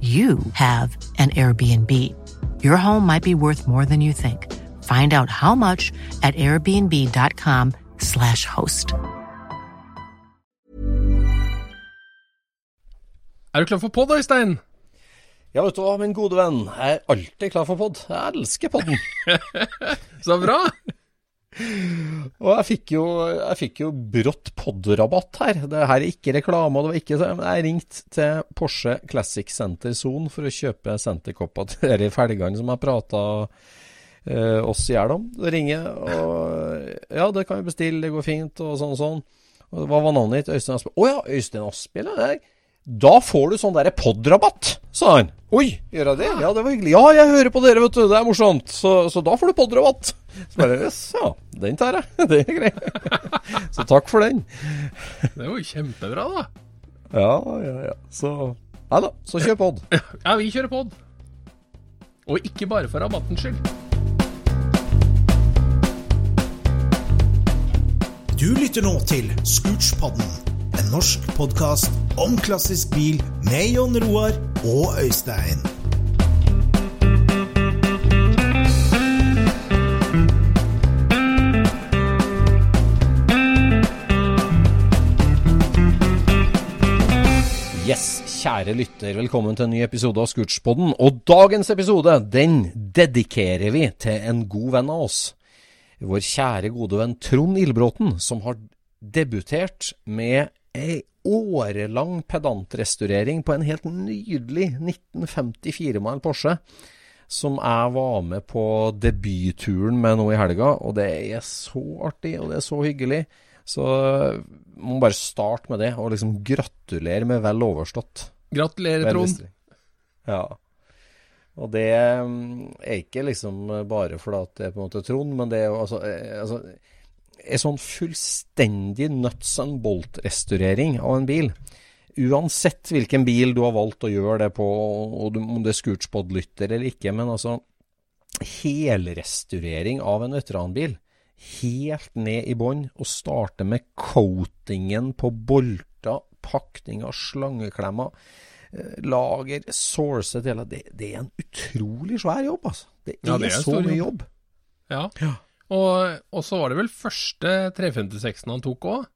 you have an Airbnb. Your home might be worth more than you think. Find out how much at airbnb.com/slash host. Er du klar for pod, Øystein? Ja, vet du hva, min gode venn. Jeg er alltid klar for pod. Jeg elsker podden. Så bra! Og jeg fikk jo, jeg fikk jo brått podrabatt her. Det her er ikke reklame. og det var ikke så, Jeg ringte til Porsche Classic Center Zone for å kjøpe senterkopper til de felgene som jeg prata eh, oss i hjel om. Så ringer, og ja, det kan vi bestille, det går fint, og sånn og sånn. Og Hva var navnet ditt? Øystein Aspel? Å ja, Øystein er ja. Da får du sånn derre podrabatt, sa han. Oi, gjør jeg det? Ja, det var hyggelig. Ja, jeg hører på dere, vet du. Det er morsomt. Så, så da får du podrabatt. Så bare Jøss, ja. Den tar jeg. Det er greit. Så takk for den. Det var jo kjempebra, da. Ja, ja, ja. Så Nei da, så kjør pod. Ja, vi kjører pod. Og ikke bare for rabattens skyld. Du lytter nå til Scootspodden, en norsk podkast om klassisk bil med Jon Roar og Øystein. Yes, kjære lytter, velkommen til en ny episode av Scootspodden. Og dagens episode, den dedikerer vi til en god venn av oss. Vår kjære gode venn Trond Ildbråten, som har debutert med ei årelang pedantrestaurering på en helt nydelig 1954-mile Porsche. Som jeg var med på debutturen med nå i helga, og det er så artig, og det er så hyggelig. Så må bare starte med det, og liksom gratulere med vel overstått. Gratulerer, Trond. Ja. Og det mm, er ikke liksom bare fordi det er på en måte Trond, men det er jo altså, eh, altså En sånn fullstendig nuts and bolt-restaurering av en bil. Uansett hvilken bil du har valgt å gjøre det på, og om det er Scootspod-lytter eller ikke, men altså Helrestaurering av en veteranbil helt ned i bånn og starte med coatingen på bolter, pakning av slangeklemmer, eh, lager, source hele det, det er en utrolig svær jobb, altså. Det er, Ja, det er så mye jobb. jobb. Ja. Ja. Og, og så var det vel første 356-en han tok òg?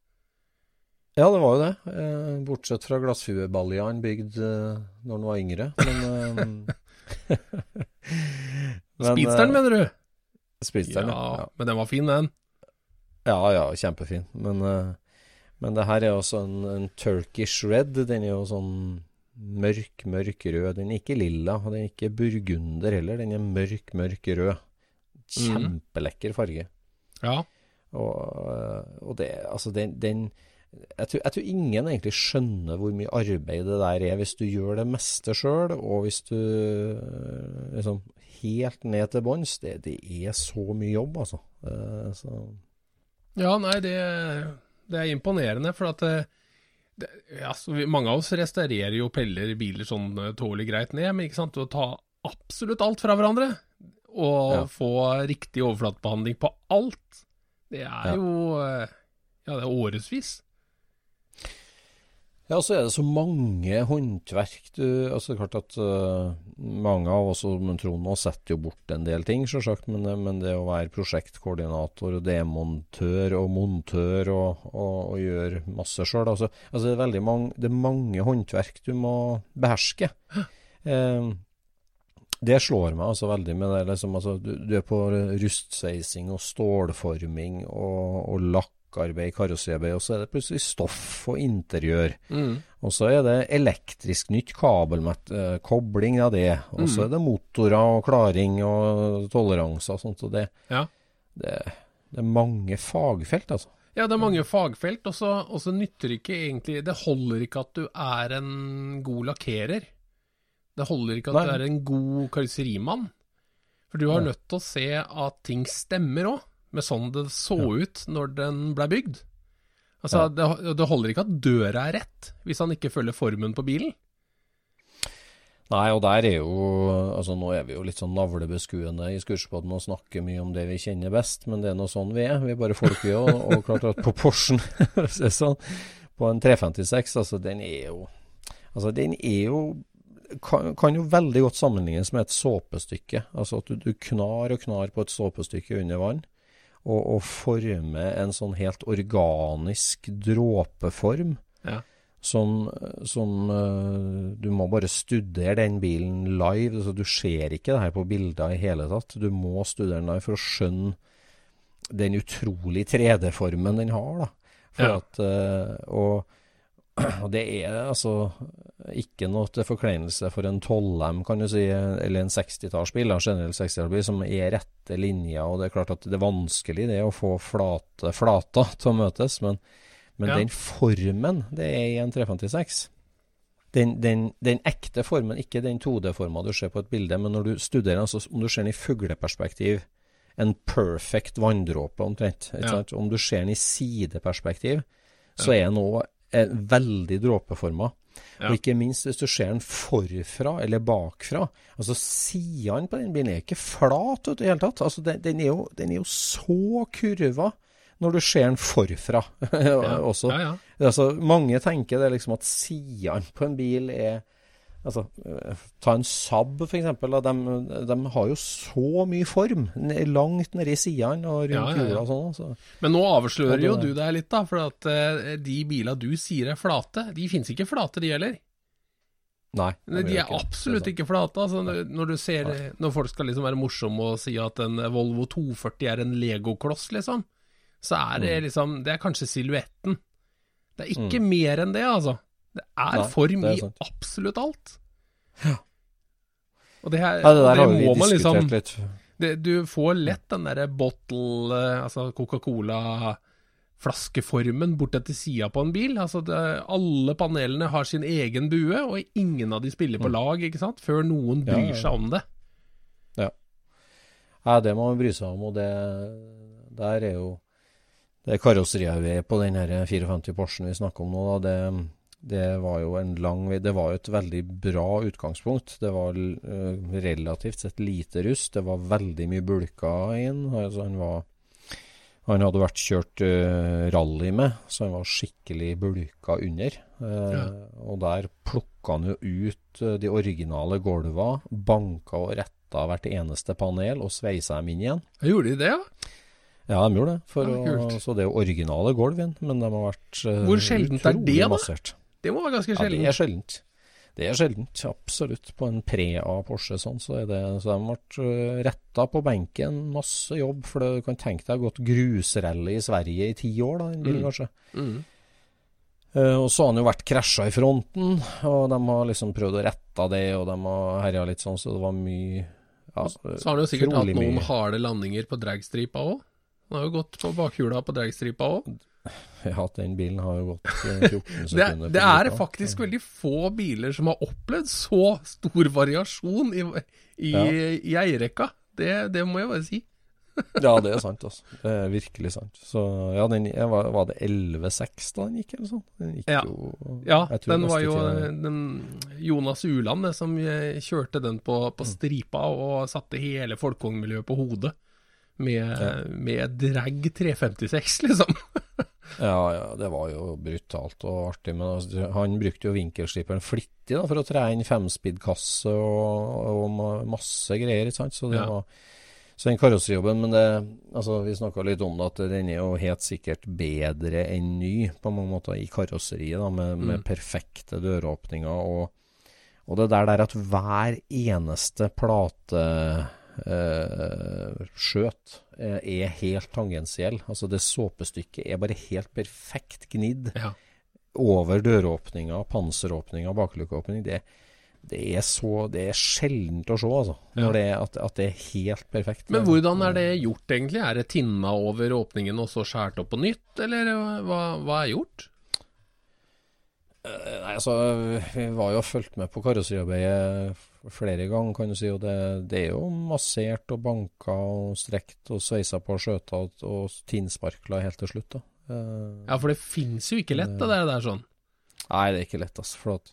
Ja, det var jo det. Eh, bortsett fra glassfiberbalja han bygde eh, når han var yngre. Men, eh, men, Speedsteren, eh, mener du? Speedsteren, ja, ja. men den var fin, den. Ja, ja, kjempefin. Men, men det her er også en, en Turkish red. Den er jo sånn mørk, mørk rød. Den er ikke lilla, og den er ikke burgunder heller. Den er mørk, mørk rød. Kjempelekker farge. Ja. Og, eh, og det, altså den, den jeg, tror, jeg tror ingen egentlig skjønner hvor mye arbeid det der er hvis du gjør det meste sjøl, og hvis du eh, liksom helt ned til bunns. Det, det er så mye jobb, altså. Eh, Så Ja, nei, det, det er imponerende, for at det, Ja, så vi, Mange av oss restaurerer jo peller biler sånn tålelig greit ned, men ikke sant, å ta absolutt alt fra hverandre og Ja. få riktig overflatebehandling på alt, det er Ja. jo eh, Ja, det er årevis. Ja, så er det så mange håndverk du Altså, det er klart at uh, mange av oss, men Trond nå setter jo bort en del ting, selvsagt, men, men det å være prosjektkoordinator og demontør og montør og, og, og gjøre masse sjøl altså, altså, det er veldig mange, det er mange håndverk du må beherske. Eh, det slår meg altså veldig med det liksom, altså, du, du er på rustsveising og stålforming og, og lakkarbeid, karosseriarbeid, og så er det plutselig stoff og interiør. Mm. Og så er det elektrisk nytt kabelkobling kobling av det. Og så er det motorer og klaring og toleranser og sånt. Og det, Ja. det, det er mange fagfelt, altså. Ja, det er mange fagfelt, og så og så nytter ikke egentlig Det holder ikke at du er en god lakkerer. Det holder ikke at Nei. du er en god karosserimann. For du har nødt til å se at ting stemmer òg, med sånn det så ut når den ble bygd. Altså, det, det holder ikke at døra er rett, hvis han ikke følger formen på bilen. Nei, og der er jo Altså, nå er vi jo litt sånn navlebeskuende i Skurspodden og snakker mye om det vi kjenner best, men det er nå sånn vi er. Vi er bare folk, vi òg. Og klart at på Porschen, sånn, på en 356, altså, den er jo Altså, den er jo kan, kan jo veldig godt sammenlignes med et såpestykke. Altså at du, du knar og knar på et såpestykke under vann, og, og former en sånn helt organisk dråpeform Ja. som, som eh, Du må bare studere den bilen live. Altså, du ser ikke det her på bilder i hele tatt. Du må studere den live for å skjønne den utrolig 3D-formen den har. da. For Ja. at, og, og det er altså ikke noe til forkleinelse for en 12M, kan du si, eller en 60-tallsbil, en generell 60-tallsbil, som er rette linjer. Og det er klart at det er vanskelig det å få flate flater til å møtes, men, men Ja. den formen det er i en 356 den, den, den ekte formen, ikke den 2D-forma du ser på et bilde, men når du studerer, altså om du ser den i fugleperspektiv, en perfect vanndråpe omtrent. Ja. Om du ser den i sideperspektiv, så er den òg veldig dråpeforma. Ja. Og ikke minst hvis du ser den forfra eller bakfra. Altså Sidene på den bilen er ikke flat i det hele tatt. Altså, den, den, er jo, den er jo så kurva når du ser den forfra også. Ja, ja. Altså, mange tenker det liksom at sidene på en bil er Altså, øh, ta en Saab eksempel. De, de har jo så mye form. langt Langt i sidene og rundt Ja, ja, ja. og sånn. Altså. Men nå avslører jo du deg litt, da. For at eh, de bilene du sier er flate, de finnes ikke flate, de heller. Nei. Nei, De er ikke absolutt er ikke flate. Altså, når- ser Når folk skal liksom være morsomme og si at en Volvo 240 er en legokloss, liksom, så er det Mm. liksom Det er kanskje silhuetten. Det er ikke mer enn det, altså. Det er Nei, form mye er i absolutt alt. Og det her Ja, det der det har vi man diskutert liksom litt. det, Du får lett den derre bottle, eh, altså Coca-Cola-flaskeformen bort etter sida på en bil. Altså det, alle panelene har sin egen bue, og ingen av de spiller på lag, ikke sant? Før noen Mm. Ja, bryr ja. seg om det. Ja, ja. det må man bry seg om, og det der er jo Det karosseriet vi er på den her 54 Porschen vi snakker om nå, da, det, det var jo en lang Det var jo et veldig bra utgangspunkt. Det var eh, relativt sett lite rust. Det var veldig mye bulker i den. Altså, han var han hadde vært kjørt eh, rally med, så han var skikkelig bulka under. Eh, Ja. Og der plukka han jo ut de originale gulva, banka og retta hvert eneste panel og sveisa dem inn igjen. Gjorde de det, ja? Ja, de gjorde det. For det å, så det er jo originale gulv igjen, men de har vært Hvor sjeldent er det, da? massert. Det må være ganske sjeldent? Ja, det er sjeldent. Det er sjeldent, absolutt. På en pre-A Porsche sånn, så er det Så de ble uh, retta på benken. Masse jobb. For det, du kan tenke deg gått grusrally i Sverige i ti år, da, den bilen Mm. kanskje. Mm. Uh, og så har han jo vært krasja i fronten, og de har liksom prøvd å rette det, og de har herja litt sånn, så det var mye ja, Så har han jo sikkert hatt noen mye. harde landinger på dragstripa òg. Han har jo gått på bakhjula på dragstripa òg. Ja, den bilen har jo gått eh, 14 Det, sekunder. det, det er faktisk veldig få biler som har opplevd så stor variasjon i, i, Ja. i eierrekka. Det, det må jeg bare si. ja, det er sant, altså. Det er virkelig sant. Så ja, den var, var det 11-6 da den gikk, eller sånn? Den gikk Ja. jo Ja, den var jo den Jonas Uland som eh, kjørte den på, Mm. på stripa og satte hele Folkongmiljøet på hodet. Med, med drag 356, liksom. Ja, ja, det var jo brutalt og artig. Men altså, han brukte jo vinkelsliperen flittig da, for å tre inn femspeed-kasse og, og masse greier, ikke sant. Så det Ja. var så den karosserijobben, men det, altså, vi snakka litt om det, at den er jo helt sikkert bedre enn ny på mange måter i karosseriet, da, med, Mm. med perfekte døråpninger. Og, og det der, der at hver eneste plate eh, skjøt er helt tangensiell. Altså det såpestykket er bare helt perfekt gnidd Ja. over døråpninga, panseråpninga, baklykkeåpning. Det, det er så Det er sjeldent å se, altså. Ja. Det at, at det er helt perfekt. Men hvordan er det gjort, egentlig? Er det tinna over åpningen og så skåret opp på nytt, eller hva, hva er gjort? Eh, Nei, altså, Vi var jo og fulgte med på karosseriarbeidet flere ganger, kan du si. Og det, det er jo massert og banka og strekt og sveisa på og skjøta og, og tinnsparkla helt til slutt. da. Eh, Ja, for det fins jo ikke lett, det der, der sånn. Nei, det er ikke lett, altså. For at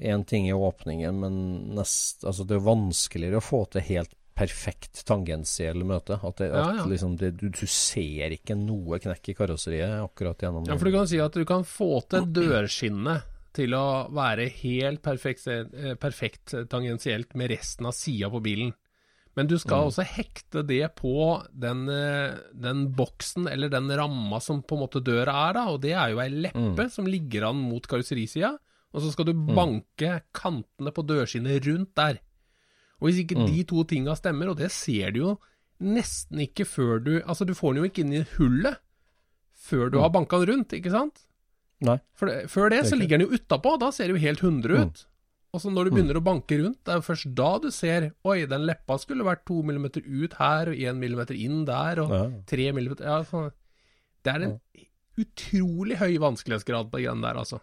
én ting er åpningen, men nest, altså, det er vanskeligere å få til helt perfekt tangensiell møte. At, det, Ja, at ja. Liksom, det, du, du ser ikke noe knekk i karosseriet akkurat gjennom Ja, for du kan si at du kan få til dørskinnet til å være helt perfekt, eh, perfekt tangensielt med resten av sida på bilen. Men du skal også hekte det på den, eh, den boksen eller den ramma som på en måte døra er, da. Og det er jo ei leppe som ligger an mot karosserisida. Og så skal du banke kantene på dørskinnet rundt der. Og hvis ikke de to tinga stemmer, og det ser du jo nesten ikke før du Altså, du får den jo ikke inn i hullet før du har banka den rundt, ikke sant? Nei. Det, før det, Det så ligger den jo utapå, da ser det jo helt 100 ut. Og så når du begynner å banke rundt, det er jo først da du ser Oi, den leppa skulle vært to millimeter ut her, og én millimeter inn der, og Ja. tre millimeter Ja, sånn. Det er en utrolig høy vanskelighetsgrad på de greiene der, altså.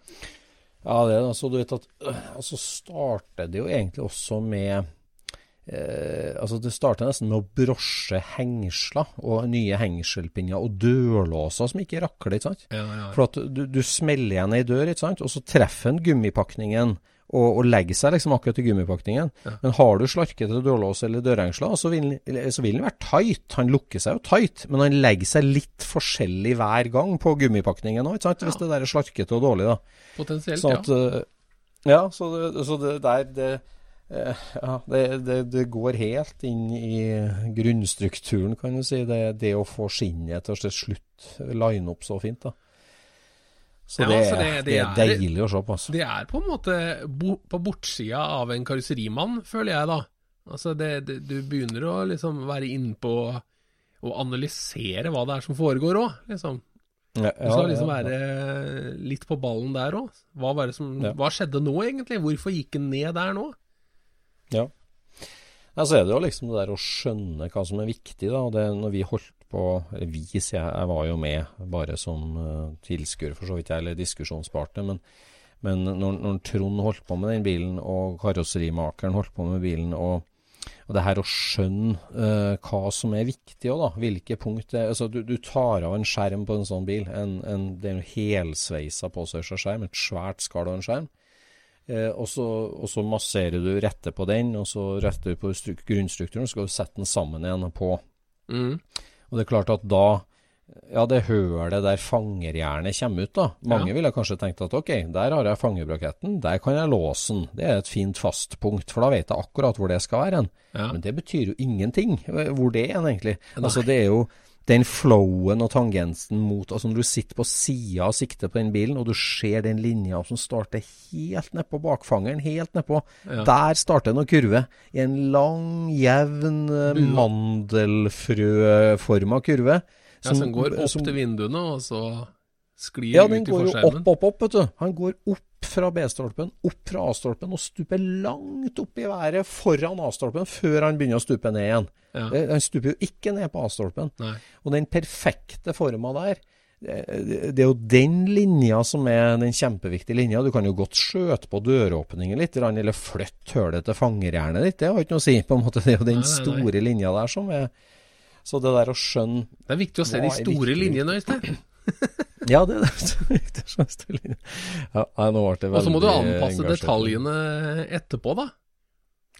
Ja, det er det. Så du vet at så altså starter det jo egentlig også med eh, Altså det starter nesten med å brosje hengsler og nye hengselpinner og dørlåser som ikke rakler, ikke sant. Ja, ja. For at du, du smeller igjen ei dør, ikke sant, og så treffer en gummipakningen og, og legger seg liksom akkurat i gummipakningen. Men har du slarkete dørlås eller dørhengsler, så vil, den- være tight. Han lukker seg jo tight, men han legger seg litt forskjellig hver gang på gummipakningen òg, ja. Hvis det der er slarkete og dårlig, da. Potensielt, Sånn ja. at, øh, ja, så det, så det der det, eh, ja, det, det, det går helt inn i grunnstrukturen, kan du si. Det, det å få skinnet til å slutt line opp så fint, da. Så Ja, det, så det, det- er deilig å se på, altså. Det er på en måte bo, på bortsida av en karosserimann, føler jeg da. Altså, du begynner å liksom være inne på å analysere hva det er som foregår òg, liksom. Du skal liksom være litt på ballen der òg. Hva, var det som- Ja. hva skjedde nå, egentlig? Hvorfor gikk den ned der nå? Ja. Ja, så er det jo liksom det der å skjønne hva som er viktig, da. Og det, når vi holdt på eller Vi, sier jeg, jeg var jo med bare som uh, tilskuer, for så vidt, jeg, eller diskusjonspartner. Men, men når, når Trond holdt på med den bilen, og karosserimakeren holdt på med bilen, og, og det her å skjønne uh, hva som er viktig òg, da. Hvilke punkt det altså, du, du tar av en skjerm på en sånn bil. En, en, det er en helsveisa påsørsa skjerm, et svært skall av en skjerm. Eh, og, så, og så masserer du rette på den, og så retter du på stru- grunnstrukturen, så skal du sette den sammen igjen på. Mm. Og det er klart at da Ja, det hølet der fangerjernet kommer ut, da. Mange Ja. ville kanskje tenkt at ok, der har jeg fangerbraketten, der kan jeg låse den. Det er et fint fast punkt, for da vet jeg akkurat hvor det skal være hen. Ja. Men det betyr jo ingenting eh, hvor det er egentlig. egentlig. Altså, det er jo den flowen og tangensen mot Altså når du sitter på sida og sikter på den bilen, og du ser den linja som starter helt nedpå bakfangeren, helt nedpå, Ja. der starter noe kurve. I en lang, jevn, eh, mandelfrøforma kurve. ja, som går opp som- til vinduene, og så sklir Ja, ut den i går jo opp, opp, opp, vet du. Han går opp fra B-stolpen, opp fra A-stolpen, og stuper langt opp i været foran A-stolpen før han begynner å stupe ned igjen. Ja. Eh, Han stuper jo ikke ned på A-stolpen. Og den perfekte forma der, det det er jo den linja som er den kjempeviktige linja. Du kan jo godt skjøte på døråpningen litt, eller flytte hølet til fangerjernet ditt. Det har ikke noe å si, på en måte. Det er jo den Nei, nei, store linja der som er Så det der å skjønne Det er viktig å se de store linjene, Øystein. Ja, det er det. viktig å skjønne. Ja, nå ble det Og så må du anpasse engasjert. detaljene etterpå, da.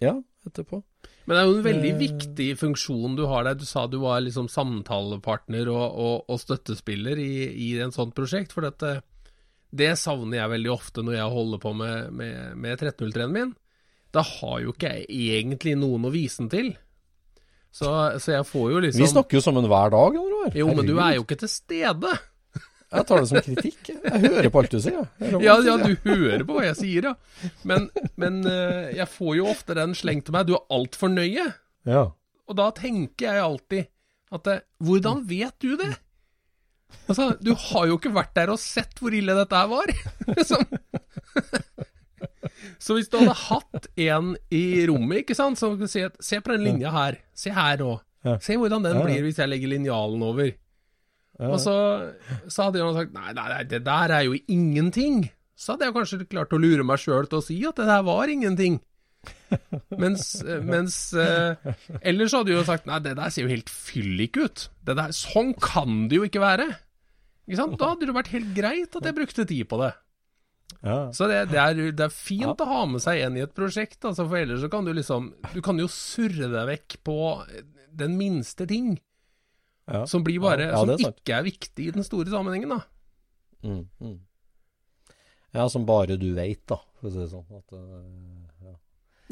Ja, etterpå. Men det er jo en veldig Eh. viktig funksjon du har der. Du sa du var liksom samtalepartner og, og, og støttespiller i, i en sånt prosjekt. For dette, det savner jeg veldig ofte når jeg holder på med, med, med 1303-en min. Da har jo ikke jeg egentlig noen å vise den til. Så, så jeg får jo liksom Vi snakker jo sammen hver dag, Eller? Jo, men du er jo ikke til stede. Jeg tar det som kritikk. Jeg hører på alt du sier. Ja, ja, du hører på hva jeg sier, ja. Men, men eh, jeg får jo ofte den slengt til meg. Du er altfor nøye. Ja. Og da tenker jeg alltid at eh, Hvordan vet du det? Altså, du har jo ikke vært der og sett hvor ille dette her var. Liksom. Så hvis du hadde hatt en i rommet, ikke sant, som kunne si at Se på den linja her. Se her nå. Se hvordan den blir hvis jeg legger linjalen over. Og så, så hadde han sagt nei, nei, nei, det der er jo ingenting. Så hadde jeg kanskje klart å lure meg sjøl til å si at det der var ingenting. Mens, mens eh, Ellers hadde du jo sagt nei, det der ser jo helt fyllik ut. Det der, sånn kan det jo ikke være. Ikke sant? Da hadde det vært helt greit at jeg brukte tid på det. Ja. Så det, det, er, det er fint å ha med seg en i et prosjekt, altså, for ellers så kan du liksom Du kan jo surre deg vekk på den minste ting, Ja. som blir bare Ja, ja, Som sant. ikke er viktig i den store sammenhengen, da. Mm, mm. ja, som bare du veit, da, for å si det sånn. At, eh, ja.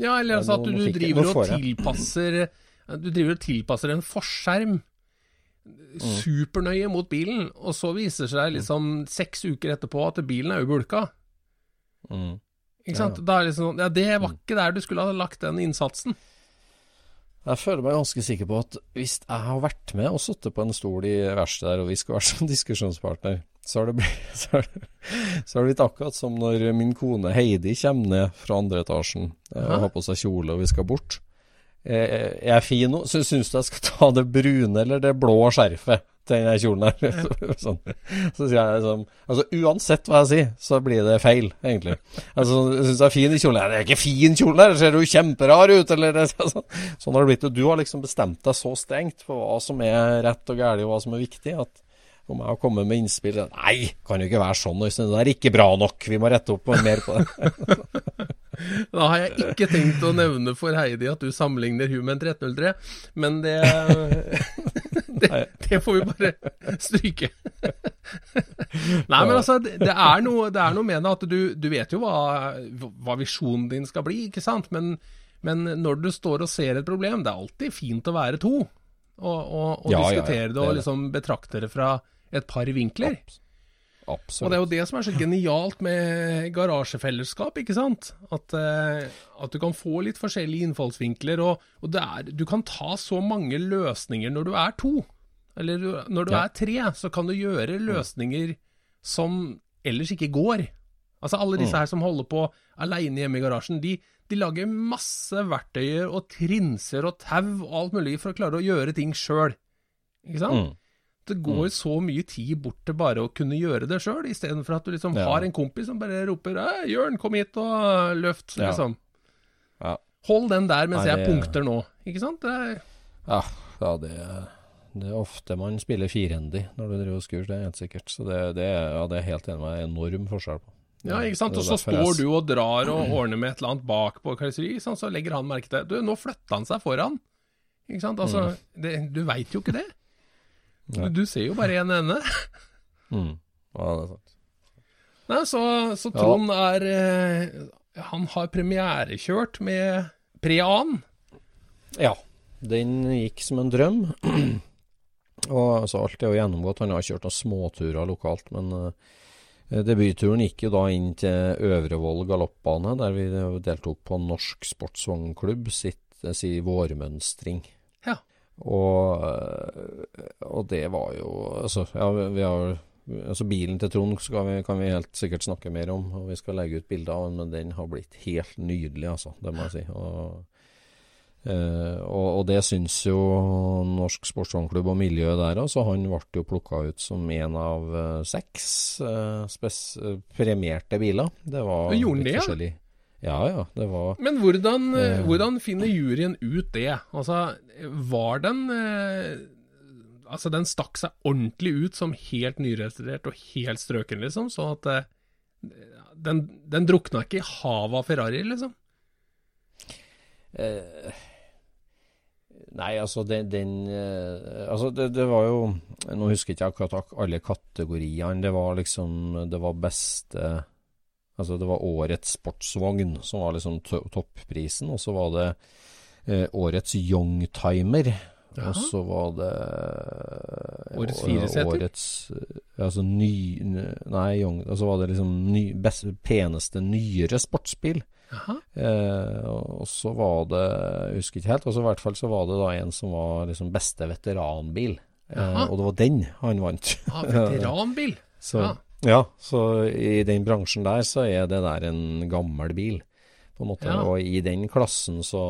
Ja, eller altså at du, du driver og tilpasser Du driver og tilpasser en forskjerm Mm. supernøye mot bilen, og så viser det seg liksom seks uker etterpå at bilen er jo bulka. Mm. Ikke sant? ja. Det liksom Ja, det var ikke der du skulle ha lagt den innsatsen. Jeg føler meg ganske sikker på at hvis jeg har vært med og sittet på en stol i verkstedet der, og vi skal vært som diskusjonspartner, så har, det blitt, så, har det, så har det blitt akkurat som når min kone Heidi kommer ned fra andre etasjen eh, Hæ? og har på seg kjole, og vi skal bort. Jeg Er jeg fin nå? Så syns du jeg skal ta det brune eller det blå skjerfet til den kjolen her? sånn. Så sier jeg liksom Altså uansett hva jeg sier, så blir det feil, egentlig. Altså, syns jeg er fin i kjolen? Nei, det er ikke fin kjole her, ser jo kjemperar ut, eller sånn. Sånn har det blitt. Og du har liksom bestemt deg så strengt på hva som er rett og galt, og hva som er viktig, at om jeg har kommet med innspill Nei, kan jo ikke være sånn, Øystein. Det er ikke bra nok. Vi må rette opp mer på det. Da har jeg ikke tenkt å nevne for Heidi at du sammenligner hun med en 1303, men det det, det får vi bare stryke. Nei, men altså, det er noe, det er noe med det at du, du vet jo hva, hva visjonen din skal bli, ikke sant? Men, men når du står og ser et problem, det er alltid fint å være to. Og, og, og Ja, ja, ja, diskutere det og liksom betrakte det fra et par vinkler. Absolutt. Og det er jo det som er så genialt med garasjefellesskap, ikke sant? At, eh, at du kan få litt forskjellige innfallsvinkler, og, og det er, du kan ta så mange løsninger når du er to. Eller du, når du Ja. er tre, så kan du gjøre løsninger som ellers ikke går. Altså alle disse Mm. her som holder på aleine hjemme i garasjen, de, de lager masse verktøyer og trinser og tau og alt mulig for å klare å gjøre ting sjøl. Ikke sant? Mm. Det går så mye tid bort til bare å kunne gjøre det sjøl, istedenfor at du liksom Ja. har en kompis som bare roper «Hei, 'Jørn, kom hit og løft', Ja. liksom. Ja. Hold den der mens Nei, jeg punkter nå, ikke sant? Det Ja, ja det, det er ofte man spiller firehendig når du driver og skur, det er helt sikkert. Så det, det, er, ja, det er helt enig med enorm forskjell på. ja, ikke sant? Og så står du og drar og ordner med et eller annet bak på karosseriet, så legger han merke til Du, nå flytta han seg foran. Ikke sant? Altså, det, du veit jo ikke det. Du, du ser jo bare én ende. Mm. Ja, det er sant. Nei, så, så Ja. Trond er eh, Han har premierekjørt med Prean. Ja, den gikk som en drøm. og altså, alt er jo gjennomgått. Han har kjørt noen småturer lokalt, men eh, debutturen gikk jo da inn til Øvrevoll galoppbane, der vi deltok på Norsk Sportsvognklubb sitt eh, si vårmønstring. Og, eh, og det var jo Altså, ja, vi, har Altså Bilen til Trond vi, kan vi helt sikkert snakke mer om, og vi skal legge ut bilder av den, men den har blitt helt nydelig, altså. Det må jeg si. Og, eh, og, og det syns jo Norsk Sportsvognklubb og miljøet der òg, så han ble jo plukka ut som en av eh, seks eh, premierte biler. Det var Gjorde litt forskjellig. Ja, ja. Det var Men hvordan, eh, Eh. hvordan finner juryen ut det? Altså, var den eh, Altså, den stakk seg ordentlig ut som helt nyrestaurert og helt strøken, liksom. Sånn at eh, den, den drukna ikke i havet av Ferrari, liksom. Eh, nei, altså den, den eh, Altså det, det, var jo Nå husker jeg ikke akkurat alle kategoriene. Det var liksom Det var beste Altså det var årets sportsvogn som var liksom to topprisen, og så var det eh, årets youngtimer. Og så var det Årets fireseter? Årets Altså ny Nei, young, altså var det liksom ny, best, peneste nyere sportsbil. Eh, og så var det Jeg husker ikke helt. Og så i hvert fall så var det da en som var liksom beste veteranbil. Eh, og det var den han vant. Ah, veteranbil? så, ja. Ja. Så i den bransjen der så er det der en gammel bil, på en måte. Ja. Og i den klassen så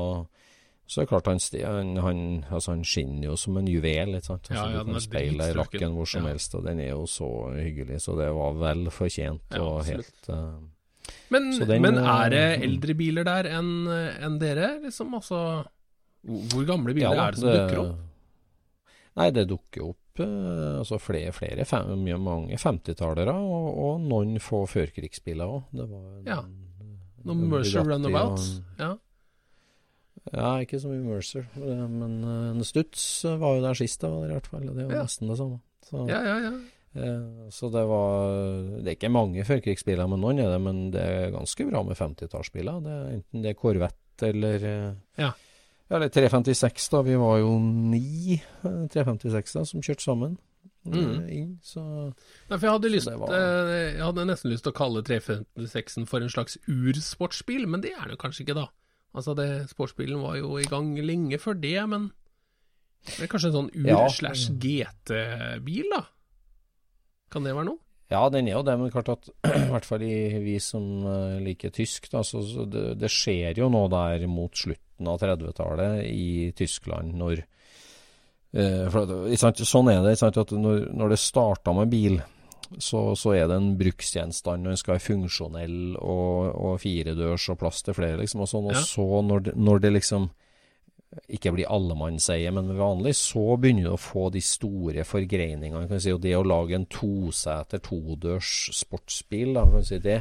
så er det klart han, han, han, altså han skinner jo som en juvel. ikke sant? Altså, Ja, ja, du kan speile i lakken hvor som helst, og den er jo så hyggelig. Så det var vel fortjent og helt uh, Men, den, men er det eh, eldre biler der enn en dere, liksom? Altså, hvor gamle biler er det som dukker opp? Nei, det dukker opp eh, altså flere, flere fem, mange 50-tallere, og, og noen få førkrigsbiler òg. Ja. Noen Mercer Runabouts? og Ja. Ja, ikke så mye Mercer, eh, men eh, en Stutz var jo der sist, da, i hvert fall. Det var Ja. nesten det samme. Så, ja, ja, ja. eh, så det var Det er ikke mange førkrigsbiler, men noen er det. Men det er ganske bra med 50-tallsbiler. Er Enten det er Corvette eller eh, Ja. Eller 356, da. Vi var jo ni eh, 356 da, som kjørte sammen eh, Mm. inn. Så Nei, for jeg hadde, lyst, var- eh, jeg hadde nesten lyst til å kalle 356-en for en slags ursportsbil, men det er det kanskje ikke, da. Altså, det, Sportsbilen var jo i gang lenge før det, men det er kanskje en sånn ur-slash-GT-bil, da? Kan det være noe? Ja, den er jo det, men klart at i hvert fall i, vi som eh, liker tysk, da, så, så det, det skjer jo nå der mot slutten av 30-tallet i Tyskland, når eh, for, sant, Sånn er det. Sant, at når, når det starta med bil, så, så er det en bruksgjenstand, når den skal være funksjonell og, og firedørs og plass til flere, liksom, og sånn. Og Ja. så, når det, når det liksom ikke blir allemannseie, men vanlig, så begynner du å få de store forgreiningene. Kan si, og det å lage en toseter, todørs sportsbil, da, si det.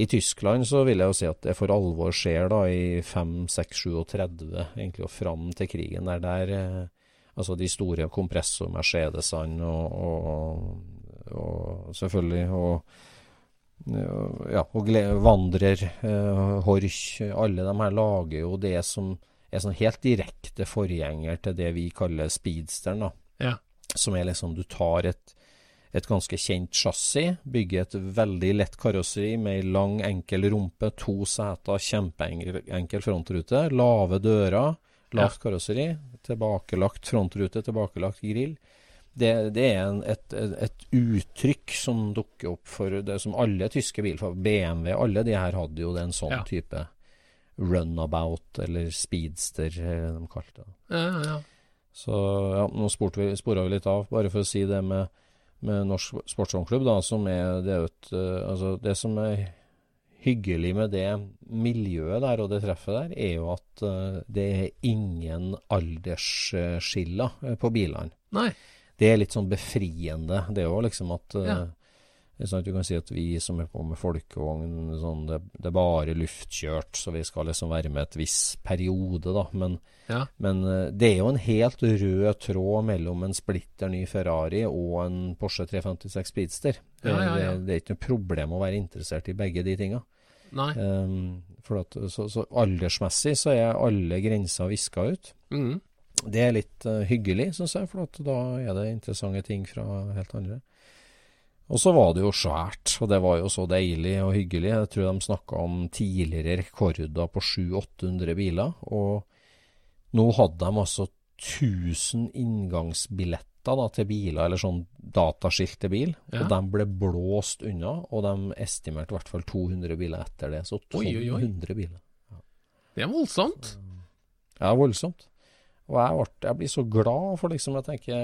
I Tyskland så vil jeg jo si at det for alvor skjer da i 5, 6, 37, egentlig og fram til krigen. Der, der eh, altså de store kompressor-Mercedesene og, og, og selvfølgelig og ja, og Vandrer, eh, Horch, alle de her lager jo det som er sånn helt direkte forgjenger til det vi kaller speedsteren, da. Ja. Som er liksom du tar et, et ganske kjent chassis, bygger et veldig lett karosseri med ei lang, enkel rumpe, to seter, kjempeenkel frontrute, lave dører, lavt karosseri, tilbakelagt frontrute, tilbakelagt grill. Det, det er en, et, et, uttrykk som dukker opp for det som alle tyske biler, BMW, alle de her hadde jo en sånn Ja. type runabout, eller speedster, eh, de kalte det. Ja, ja, ja. Så ja, nå vi, spora vi litt av, bare for å si det med, med Norsk Sportsvognklubb, da, som er det, et, eh, altså, det som er hyggelig med det miljøet der og det treffet der, er jo at eh, det er ingen aldersskiller eh, på bilene. Nei. Det er litt sånn befriende. Det òg, liksom at Ja. Sånn at Du kan si at vi som er på med folkevogn, sånn, det, det er bare luftkjørt, så vi skal liksom være med et viss periode, da. Men, Ja. men eh, det er jo en helt rød tråd mellom en splitter ny Ferrari og en Porsche 356 Speedster. Det, Ja, ja. Det, det er ikke noe problem å være interessert i begge de tinga. Um, for at, så, så aldersmessig så er alle grenser viska ut. Mm. Det er litt uh, hyggelig, syns jeg, for at da er det interessante ting fra helt andre. Og så var det jo svært, og det var jo så deilig og hyggelig. Jeg tror de snakka om tidligere rekorder på 700-800 biler. Og nå hadde de altså 1000 inngangsbilletter da, til biler, eller sånn dataskilt til bil. Ja. Og de ble blåst unna, og de estimerte i hvert fall 200 biler etter det. Så Oi, oi, oi. 1200 biler. Det er voldsomt. Ja, voldsomt. Og jeg, ble, jeg blir så glad for liksom Jeg tenker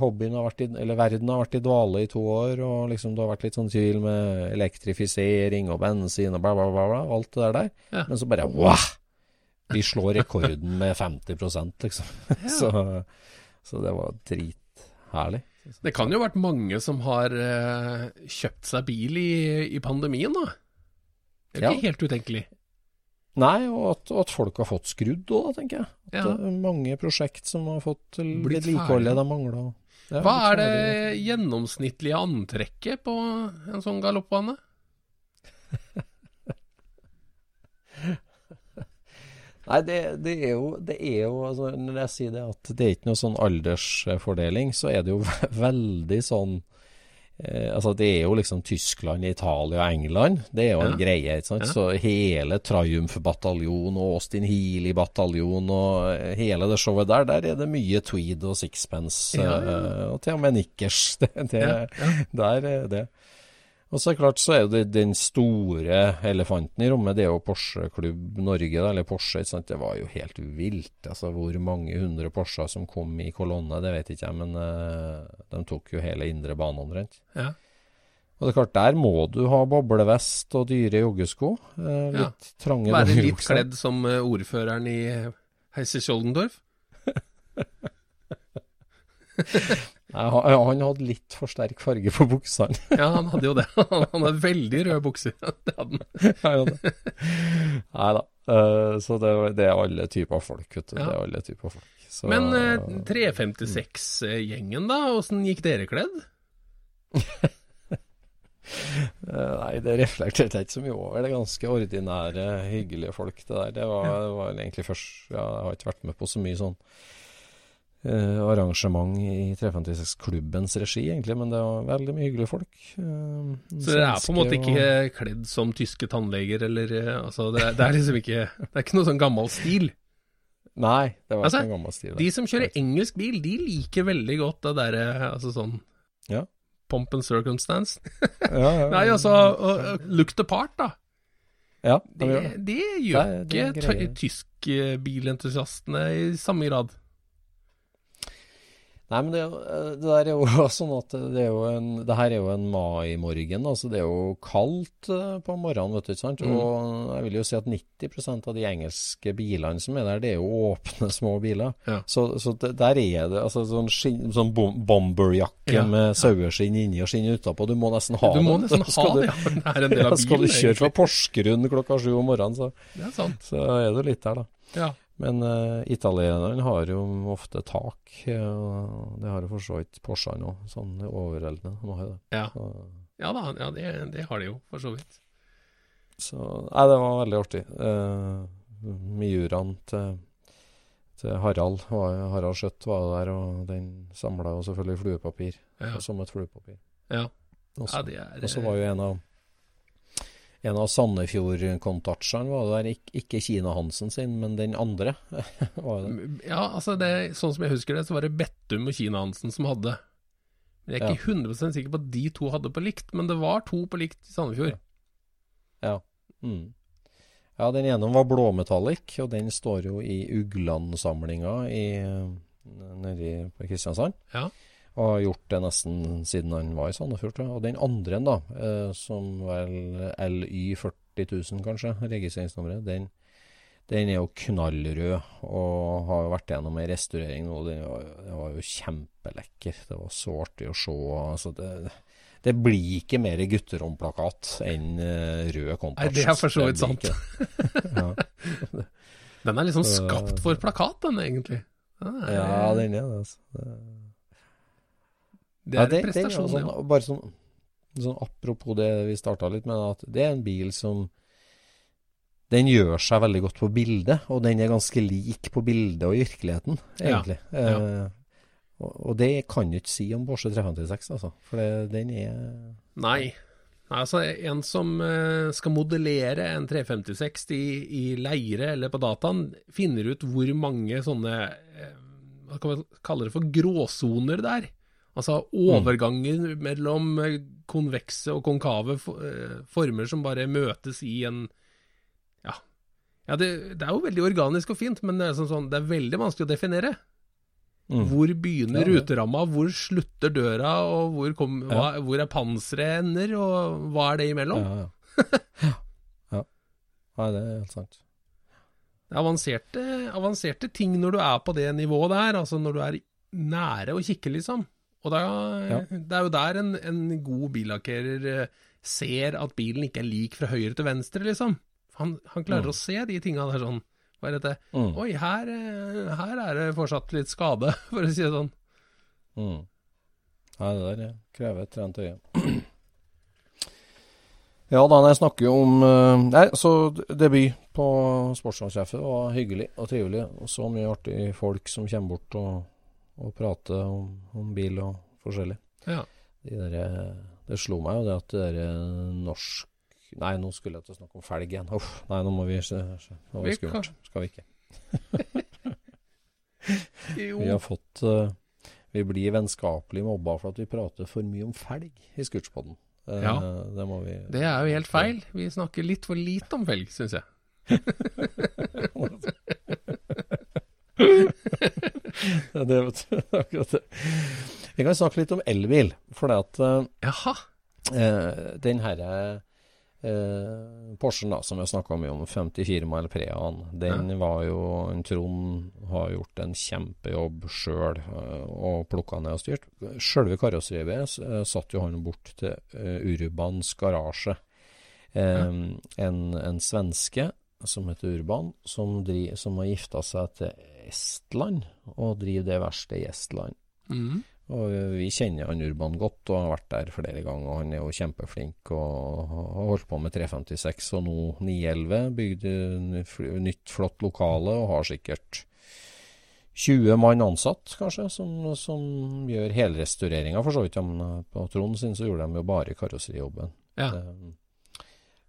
hobbyen har vært i, eller verden har vært i dvale i to år, og liksom det har vært litt sånn tvil med elektrifisering og bensin og bla, bla, bla, bla alt det der der. Ja. Men så bare wow! Vi slår rekorden med 50% liksom. så, så det var drit, herlig. Det kan jo ha vært mange som har uh, kjøpt seg bil i, i pandemien, da. Det er Ja. ikke helt utenkelig. Nei, og at, at folk har fått skrudd òg, tenker jeg. At Ja. det er mange prosjekt som har fått Blitt vedlikeholdet de mangla. Hva er det gjennomsnittlige antrekket på en sånn galoppbane? Nei, det, det er jo, det er jo altså, Når jeg sier det at det er ikke noe sånn aldersfordeling, så er det jo veldig sånn Altså, det er jo liksom Tyskland, Italia og England. Det er jo en Ja. greie. ikke sant? Ja. Så hele Triumph-bataljonen og Austin Healy-bataljonen og eh, hele det showet der, der er det mye tweed og sixpence. Ja, eh, og til og med nikkers. Det, det. Der er det. Og så er det klart så er det den store elefanten i rommet, det er jo Porsche Klubb Norge, eller Porsche. Det var jo helt vilt. altså Hvor mange hundre Porscher som kom i kolonne, det vet ikke jeg, men uh, de tok jo hele indre bane omtrent. Ja. Og det er klart, der må du ha boblevest og dyre joggesko. Eh, Ja. trange Være litt kledd som eh, ordføreren i Heise Skjoldendorf? Han, ja, han hadde litt for sterk farge på buksene. Ja, han hadde jo det. Han hadde veldig røde bukser. Det hadde han. Nei da. Eh, så det, det er alle typer folk, vet du. Ja. Det er alle typer folk. Så, Men eh, 356-gjengen, da? Åssen gikk dere kledd? Eh, Nei, det reflekterte jeg ikke så mye over. Det er ganske ordinære, hyggelige folk, det der. Det var, det var egentlig først ja, Jeg har ikke vært med på så mye sånn eh, arrangement i 356-klubbens regi, egentlig, men det var veldig mye hyggelige folk. Eh, Så dere er på en måte ikke ikke kledd som tyske tannleger, eller eh, altså det, er- det er liksom ikke Det er ikke noe sånn gammel stil. Nei, det var Altså, ikke en gammel stil. De som kjører engelsk bil, de liker veldig godt det derre altså sånn Ja. Pomp and circumstance. ja, ja, Nei, altså uh, Look the part, da. ja, Det, de gjør det. gjør Det det er ikke tyskbilentusiastene i samme grad. Nei, men det, eh, det der er jo sånn at det er jo en Det her er jo en mai-morgen, altså det er jo kaldt eh, på morgenen, vet du, ikke sant? Mm. Og jeg vil jo si at 90% av de engelske bilene som er der, det er jo åpne, små biler. Ja. Så, så det, der er det altså sånn, skin, sånn bomberjakke Ja, med saueskinn inni og skinn utapå. Du må nesten ha Du må det. nesten ha Skal du- det, ja. Det er en del Ja, av skal du kjøre fra. Porsgrunn klokka sju om morgenen, så, Det er sant. så er du litt der, da. Ja. Men uh, italienerne har jo ofte tak, eh, og det har jo for så vidt Porschene òg, sånn overveldende. De har jo det. Ja. Så, ja da, ja, det, det har de jo, for så vidt. så Nei, det var veldig artig. Uh, Miuraen til, til Harald, var, Harald Skjøtt var der, og den samla jo selvfølgelig fluepapir. Ja, Som et fluepapir. ja. Også, ja det er og så var jo en av en av Sandefjord-kontatsjene var der, ikke, Kina-Hansen sin, men den andre. var det. Ja, altså det, sånn som jeg husker det, så var det Bettum og Kina-Hansen som hadde. Men Jeg er ikke 100% sikker på at de to hadde på likt, men det var to på likt i Sandefjord. Ja. Mm. Ja, den ene var blåmetallic, og den står jo i Ugland-samlinga i nedi på Kristiansand. Ja. Og har gjort det nesten siden han var i Sandefjord. tror jeg. Og den andre, da, eh, som vel LY 40 000 kanskje, registreringsnummeret, den, den er jo knallrød og har jo vært gjennom ei restaurering nå. Den var, den var jo kjempelekker. Det var så artig å se. Altså det, det blir ikke mer gutteromplakat enn eh, rød kontrast. Nei, det er for så vidt sant. ja. Den er liksom skapt for plakat, den egentlig. Den er, ja, den er det. Altså. Det- er Ja, er det- en det er prestasjon, sånn, ja. Bare sånn, sånn apropos det vi starta litt med, at det er en bil som Den gjør seg veldig godt på bildet, og den er ganske lik på bildet og i virkeligheten, egentlig. ja. Eh, og, og det kan du ikke si om Porsche 356, altså. For det, den er Nei. Nei, altså En som eh, skal modellere en 356 i, i leire eller på dataen, finner ut hvor mange sånne eh, Hva kan man kalle det for gråsoner der. Altså overganger mellom eh, konvekse og konkave eh, former som bare møtes i en Ja, ja det, det er jo veldig organisk og fint, men det er, sånn, sånn, det er veldig vanskelig å definere. mm. Hvor begynner Ja, ja. ruteramma, hvor slutter døra, og hvor, kom, hva, hvor er panseret ender, og hva er det imellom? Ja, ja. ja. Det er helt sant. Det er avanserte, avanserte ting når du er på det nivået der, altså når du er nære å kikke, liksom. Og da, Ja. det er jo der en, en god billakkerer eh, ser at bilen ikke er lik fra høyre til venstre, liksom. Han, han klarer å se de tinga der sånn. Hva er dette? Mm. Oi, her, eh, her er det fortsatt litt skade, for å si det sånn. Mm. Nei, det der krever et trent øye. Ja da, jeg snakker jo om eh, Nei, så debut på Sportslandstreffet var hyggelig og trivelig. Og så mye artig folk som kommer bort og, og prate om, om bil og forskjellig. Ja. De der, eh, det slo meg jo det at det der eh, norsk Nei, nå skulle jeg til å snakke om felg igjen. Uff, nei, nå må vi. Nå er Vi skummelt. Skal vi ikke. Vi har fått uh, Vi blir vennskapelig mobba for at vi prater for mye om felg i Scootspoden. Uh, Ja. Det vi Det er jo helt feil. Vi snakker litt for lite om felg, syns jeg. Ja, det, du, akkurat det. Vi kan snakke litt om elbil. For det at eh, Jaha. eh, den herre eh, Porschen da, som vi har snakka mye om, 54 mile Preaen, den var jo en Trond har gjort en kjempejobb sjøl og plukka ned og styrt. Sjølve karosseriet eh, satt jo han bort til Urubans Urbans garasje. Eh, en, en svenske som heter Urban, som, dri, som har gifta seg til Estland, og driver det verkstedet i Estland. Mm. Og vi kjenner han Urban godt og har vært der flere ganger. og Han er jo kjempeflink og har holdt på med 356 og nå 911. Bygde nytt, flott lokale og har sikkert 20 mann ansatt, kanskje, som, som gjør helrestaureringa, for så vidt. Ja, men på Trond sin så gjorde de jo bare karosserijobben. Ja. Eh,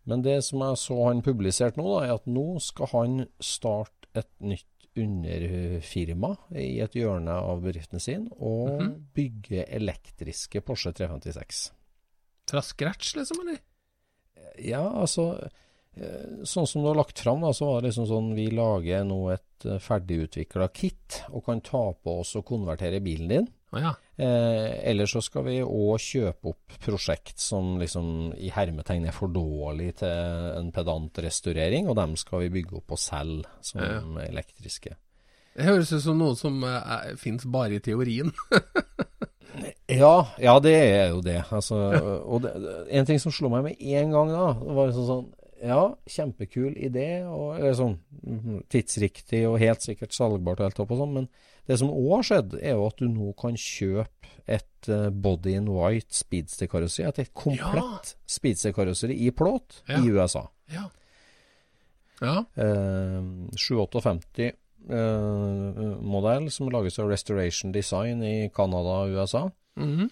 Men det som jeg så han publisert nå, da, er at nå skal han starte et nytt underfirma i et hjørne av bedriften sin, og Mhm. bygge elektriske Porsche 356. Fra scratch, liksom, eller? Ja, altså eh, Sånn som du har lagt fram, da, så var det liksom sånn Vi lager nå et eh, ferdigutvikla kit og kan ta på oss og konvertere bilen din. Å ja. Eh, eller så skal vi òg kjøpe opp prosjekt som liksom i hermetegn er for dårlig til en pedantrestaurering, og dem skal vi bygge opp og selge som Ja, elektriske. Det høres ut som noe som eh, fins bare i teorien. Ja, ja, det er jo det. Altså, og det, en ting som slo meg med en gang da, var liksom sånn Ja, kjempekul idé, og eller sånn mhm, tidsriktig og helt sikkert salgbart og helt opp og sånn, men det som òg har skjedd, er jo at du nå kan kjøpe et eh, body in white speedster-karosseri. Et komplett speedster-karosseri i plåt Ja. i USA. Ja. Ja. Eh, 758 eh, modell som lages av Restoration Design i Canada og USA. Mhm.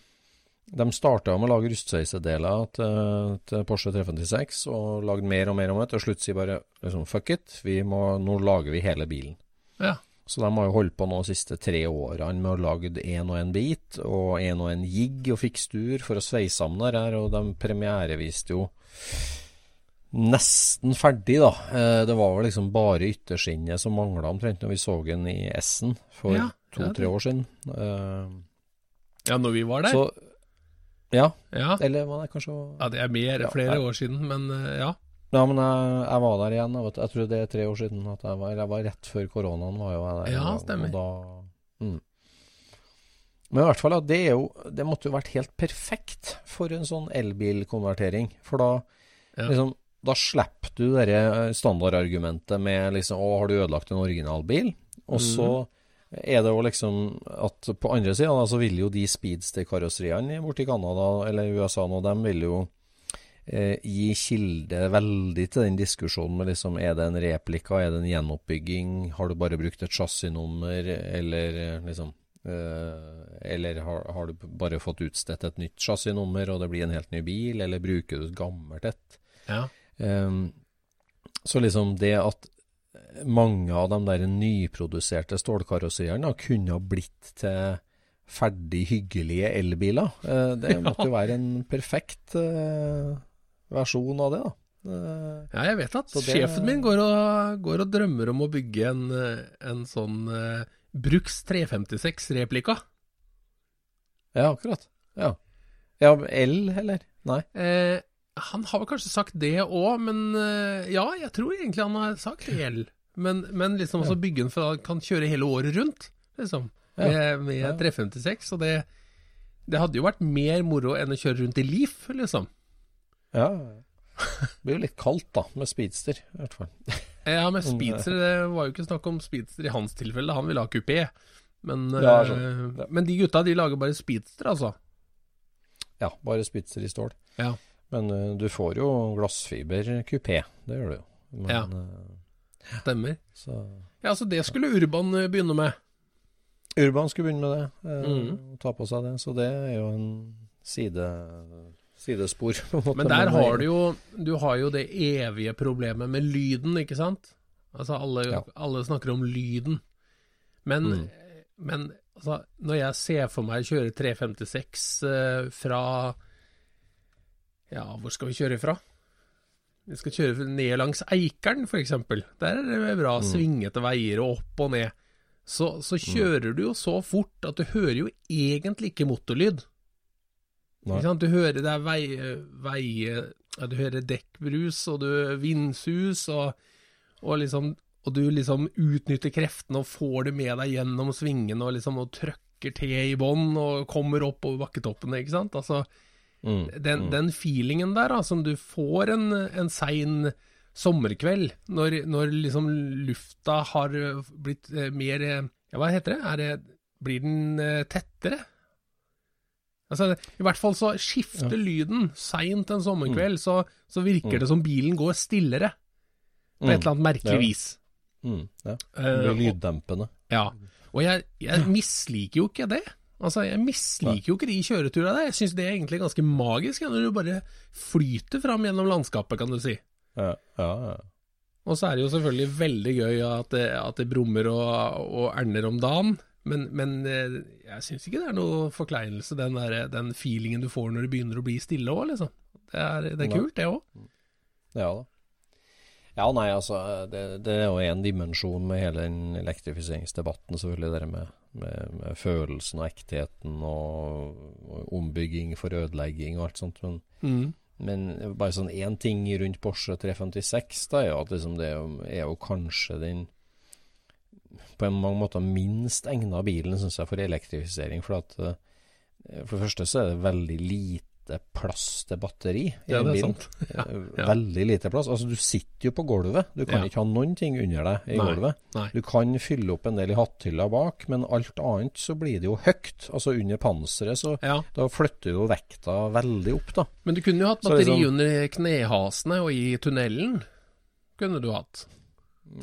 De starta med å lage rustsveisedeler til, til Porsche 356, og lagde mer og mer om det. Til slutt sier bare liksom, fuck it, vi må, nå lager vi hele bilen. Ja. Så de har jo holdt på nå de siste tre årene med å lage én og en bit, og én og en jigg og fikstur for å sveise sammen det her, og de premiereviste jo nesten ferdig, da. Eh, Det var vel liksom bare ytterskinnet som mangla omtrent når vi så den i S-en for Ja, ja, to-tre år siden. Eh, ja, når vi var der? Så ja, ja. eller var det kanskje ja, det er mer, Ja, flere ja. år siden, men eh, ja. Ja, men jeg, jeg var der igjen. Jeg, vet, jeg tror det er tre år siden at jeg var Jeg var rett før koronaen, var jo jeg der. Ja, stemmer. Og da, mm. Men i hvert fall, det, er jo, det måtte jo vært helt perfekt for en sånn elbilkonvertering. For da, Ja. liksom, da slipper du det standardargumentet med liksom Å, har du ødelagt en originalbil? Og så Mhm. Er det jo liksom at på andre sida så vil jo de speedster-karosseriene borti Canada eller USA nå, de vil jo eh, gi kilde veldig til den diskusjonen med liksom Er det en replika, er det en gjenoppbygging, har du bare brukt et chassisnummer, eller eh, liksom eh, Eller har, har du bare fått utstedt et nytt chassisnummer, og det blir en helt ny bil, eller bruker du et gammelt et? ja. Ehm, så liksom det at mange av de der nyproduserte stålkarosseriene kunne ha blitt til ferdig hyggelige elbiler, eh, det måtte jo være en perfekt eh, versjon av det, da. Eh, ja, jeg vet at det- sjefen min går og, går og drømmer om å bygge en, en sånn uh, Bruks 356-replika. ja, akkurat. Ja. ja, L, eller? Nei. Eh, han har vel kanskje sagt det òg, men ja, jeg tror egentlig han har sagt el. Men, men liksom også bygge den for kan kjøre hele året rundt, liksom. Ja. Med, med 356. Og det, Det hadde jo vært mer moro enn å kjøre rundt i Leaf, liksom. Ja. Det blir jo litt kaldt, da, med speedster, i hvert fall. Ja, med speedster, det var jo ikke snakk om speedster i hans tilfelle, han ville ha kupé. Men, Ja, sånn. ja. men de gutta, de lager bare speedster, altså. Ja, bare speedster i stål. Ja. Men eh, du får jo glassfiber-kupé, det gjør du jo. Men, Ja. Stemmer. så Ja, så det skulle Urban eh, begynne med. Urban skulle begynne med det, eh, mm. og ta på seg det. Så det er jo en side, sidespor. Men der har du jo Du har jo det evige problemet med lyden, ikke sant? Altså alle, Ja. alle snakker om lyden. Men, Mm. men altså, når jeg ser for meg kjøre 356 eh, fra Ja, hvor skal vi kjøre fra? Vi skal kjøre ned langs Eikeren, f.eks. Der er det bra Mm. svingete veier og opp og ned. Så, så kjører du jo så fort at du hører jo egentlig ikke motorlyd. Ikke? Du hører det er vei, vei Du hører dekkbrus, og du vindsus, og, og liksom Og du liksom utnytter kreftene og får det med deg gjennom svingene og liksom og trøkker til i bånn og kommer opp over bakketoppene, ikke sant. Altså, Mm, den, den feelingen der, da, som du får en, en sein sommerkveld, når, når liksom lufta har blitt eh, mer Ja, hva heter det? Det blir den eh, tettere? Altså, I hvert fall så skifter lyden seint en sommerkveld, så, så virker det som bilen går stillere. På et eller annet merkelig Ja. vis. Mm, ja. Det Eh, blir og- lyddempende. ja, og jeg, jeg misliker jo ikke det. Altså, Jeg misliker jo ikke de kjøreturene der. Jeg syns det er egentlig ganske magisk, når du bare flyter fram gjennom landskapet, kan du si. Ja, ja, ja. Og så er det jo selvfølgelig veldig gøy at det, at det brummer og, og erner om dagen, men, men eh, jeg syns ikke det er noe forkleinelse, den, der, den feelingen du får når det begynner å bli stille òg, liksom. Det er, det er kult, det òg. Ja da. Ja, nei, altså, det, det er jo en dimensjon med hele den elektrifiseringsdebatten, selvfølgelig, det med, med, med følelsen og ektheten og, og ombygging for ødelegging og alt sånt, men, Mm. men bare sånn én ting rundt Porsche 356, da, er jo at liksom det er jo, er jo kanskje den på en mange måter minst egna bilen, syns jeg, for elektrifisering. For at eh, for det første så er det veldig lite plass til batteri i Ja, en det bilen. sant. Ja, Eh, ja. Veldig lite plass. Altså, du sitter jo på gulvet. Du kan ikke ha noen ting under deg i Nei, gulvet. nei. Du kan fylle opp en del i hatthylla bak, men alt annet så blir det jo høyt. Altså under panseret, så da flytter jo vekta veldig opp, da. Men du kunne jo hatt batteri liksom- under knehasene og i tunnelen. Kunne du hatt.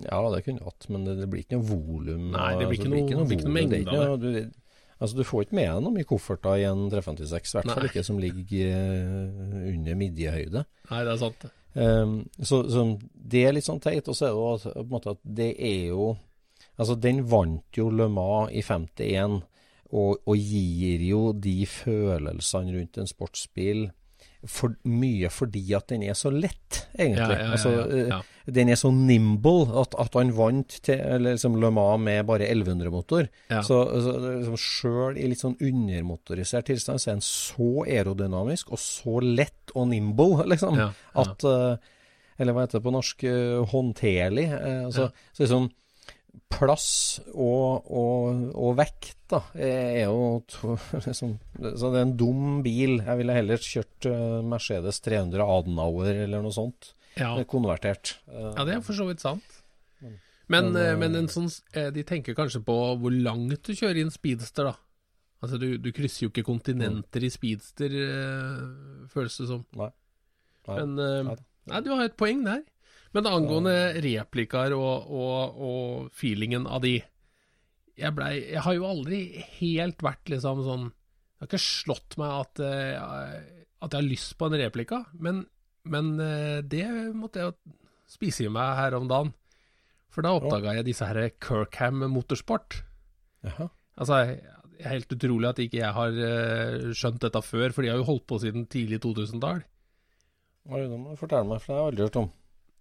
Ja, det kunne du hatt, men det, det blir ikke noe volum. Nei, det blir altså, ikke noe- det blir ikke noe volum. Det er mengde av noe- du- Altså, du får ikke med deg noe mye kofferter i en 356, i hvert fall ikke som ligger eh, under midjehøyde. Nei, det er sant. Um, så, så det er litt sånn teit. Og så er det jo på en måte at det er jo Altså, den vant jo Le Mans i 51, og, og gir jo de følelsene rundt en sportsbil for, mye fordi at den er så lett, egentlig. Ja, ja, ja, altså, eh. Den er så nimble at, at han vant til liksom Le Mans med bare 1100-motor. Ja. Så, så liksom, sjøl i litt sånn undermotorisert tilstand så er den så aerodynamisk og så lett og nimble, liksom. Ja, ja. At uh, Eller hva heter det på norsk? Uh, håndterlig. eh, altså, Så liksom Plass og, og, og vekt da, er jo to, liksom, Så det er en dum bil. Jeg ville heller kjørt Mercedes 300 Adenauer eller noe sånt. Ja. Eh, Konvertert. Eh, Ja, det er for så vidt sant. Men, Men, eh, eh, men en sånn, eh, de tenker kanskje på hvor langt du kjører i en speedster, da. Altså, du, du krysser jo ikke kontinenter i speedster, eh, føles det som. Nei. Nei. Men eh, Nei. Du har et poeng der. Men angående replikaer og, og, og feelingen av de jeg, blei, jeg har jo aldri helt vært liksom sånn Det har ikke slått meg at, eh, at jeg har lyst på en replika, men, men eh, det måtte jeg spise i meg her om dagen. For da oppdaga jeg disse her Kirkham Motorsport. Jaha. Altså, helt utrolig at ikke jeg har eh, skjønt dette før, for de har jo holdt på siden tidlig 2000-tall. Hva er det du må fortelle meg, for det har jeg aldri hørt om.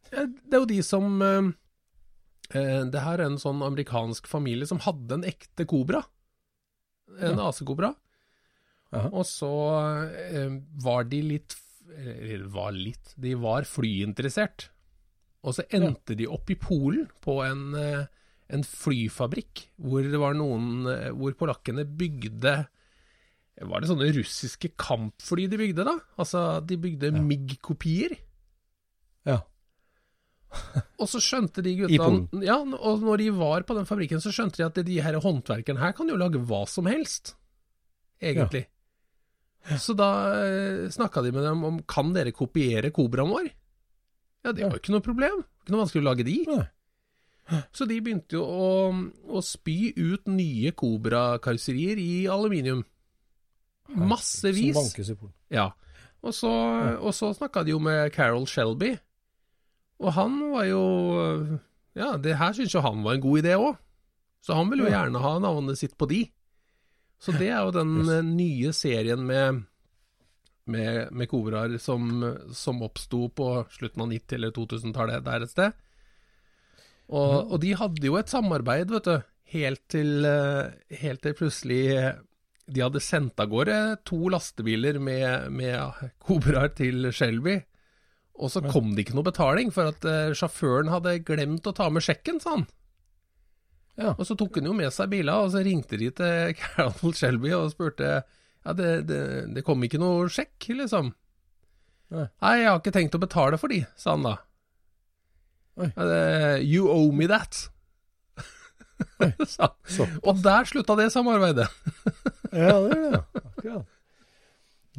Ja, Det er jo de som eh, Det her er en sånn amerikansk familie som hadde en ekte kobra. En Ja. asekobra. Og så var de litt Eller var litt De var flyinteressert. Og så endte de opp i Polen, på en, eh, en flyfabrikk, hvor det var noen eh, Hvor polakkene bygde Var det sånne russiske kampfly de bygde, da? Altså, de bygde MIG-kopier. Ja. Og så skjønte de I gutta Polen. Ja, og når de var på den fabrikken, så skjønte de at de her håndverkerne her kan jo lage hva som helst, egentlig. Så da eh, snakka de med dem om kan dere kopiere Kobraen vår. Ja, det var jo ikke noe problem. Ikke noe vanskelig å lage de. Så de begynte jo å, å spy ut nye kobrakarosserier i aluminium. Massevis. Som bankes i porten. Ja. Og så, og så snakka de jo med Carol Shelby, og han var jo Ja, det her syns jo han var en god idé òg. Så han ville jo gjerne ha navnet sitt på de. Så det er jo den yes. nye serien med med, med kobraer som, som oppsto på slutten av 90- eller 2000-tallet der et sted. Og, og de hadde jo et samarbeid, vet du, helt til, eh, helt til plutselig eh, de hadde sendt av gårde to lastebiler med, med kobraer til Shelby. Og så kom det ikke noe betaling, for at eh, sjåføren hadde glemt å ta med sjekken, sa han. Ja. Og så tok han jo med seg biler, og så ringte de til Carol Shelby og spurte Ja, det, det, det kom ikke noe sjekk, liksom. Nei. Nei, jeg har ikke tenkt å betale for de, sa han da. Ja, det- You owe me that. sa han. Så. Og der slutta det samarbeidet. Ja, det er det. Akkurat.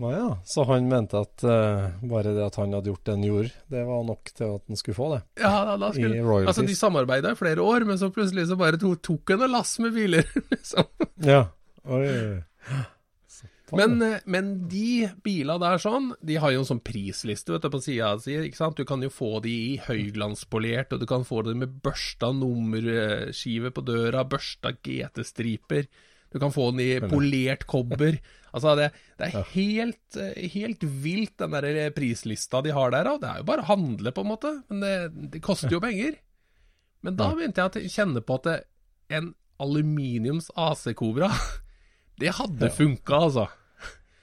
Nå ja, så han mente at uh, bare det at han hadde gjort det han gjorde, det var nok til at han skulle få det? Ja, da, da skulle, I royalties. altså, de samarbeida i flere år, men så plutselig så bare to, tok han en lass med biler. liksom. Ja. Oi. Men, eh, men de bila der sånn, de har jo en sånn prisliste vet du, på sida si. ikke sant? Du kan jo få de i høyglanspolert, og du kan få det med børsta nummerskive på døra, børsta GT-striper. Du kan få den i polert kobber. Altså, det, det er helt, eh, helt vilt, den der prislista de har der. Og det er jo bare å handle, på en måte. Men det, det koster jo penger. Men da begynte jeg å kjenne på at en aluminiums AC-Cobra, det hadde funka, altså.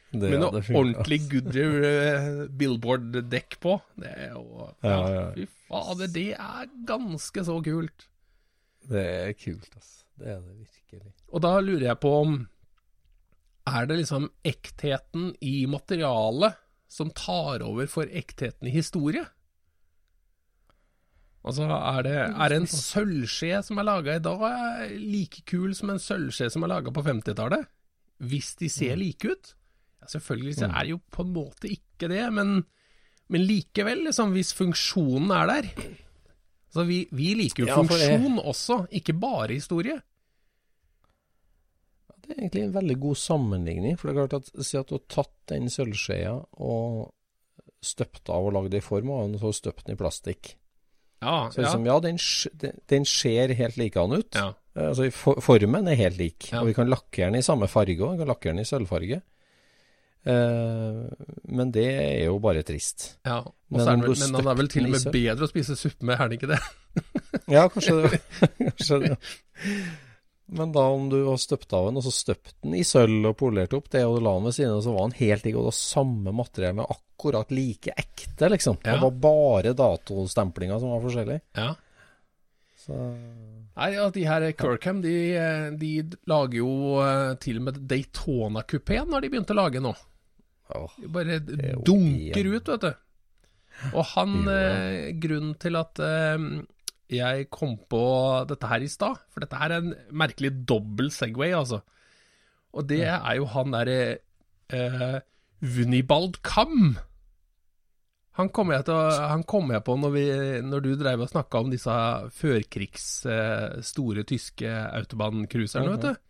Det Med noe ordentlig Goodyear eh, billboard-dekk på. Det er jo ja, Ja, ja. Fy fader, det er ganske så kult. Det er kult, altså. Det er det virkelig. Og da lurer jeg på om Er det liksom ektheten i materialet som tar over for ektheten i historie? Altså, er det, er det en sølvskje som er laga i dag, like kul som en sølvskje som er laga på 50-tallet? Hvis de ser like ut? Ja, selvfølgelig så er det jo på en måte ikke det, men, men likevel, liksom, hvis funksjonen er der. Så vi, vi liker jo funksjon også, ikke bare historie. Det er egentlig en veldig god sammenligning. For det er klart at Si at du har tatt den sølvskjea og støpt av og lagd i form og så støpt den i plastikk. Ja, Så liksom, ja, ja den, den ser helt likedan ut. ja. Altså, for, Formen er helt lik. Og vi kan lakkere den i samme farge òg. Vi kan lakkere den i sølvfarge. Eh, men det er jo bare trist. ja. Men er vel, men den er vel til og med bedre å spise suppe med, er den ikke det? Ja, kanskje det. kanskje det. Men da om du har støpt av den, og så støpt den i sølv og polert opp det, og du la den ved siden av, så var den helt lik, og det var samme materiell med akkurat like ekte, liksom. Ja. Det var bare datostemplinga som var forskjellig. Ja. Så Nei, ja, de her Kirkham, de, de lager jo eh, til og med Daytona-kupeen har de begynt å lage nå. De bare er dunker ut, vet du. Og han, eh, grunnen til at eh, jeg kom på dette her i stad, for dette her er en merkelig dobbel Segway, altså. Og det er jo han derre eh, Vunibald Kam. Han kom jeg, å- han kom jeg på når, vi, når du dreiv og snakka om disse førkrigs eh, store tyske autobahncruiserne, vet du.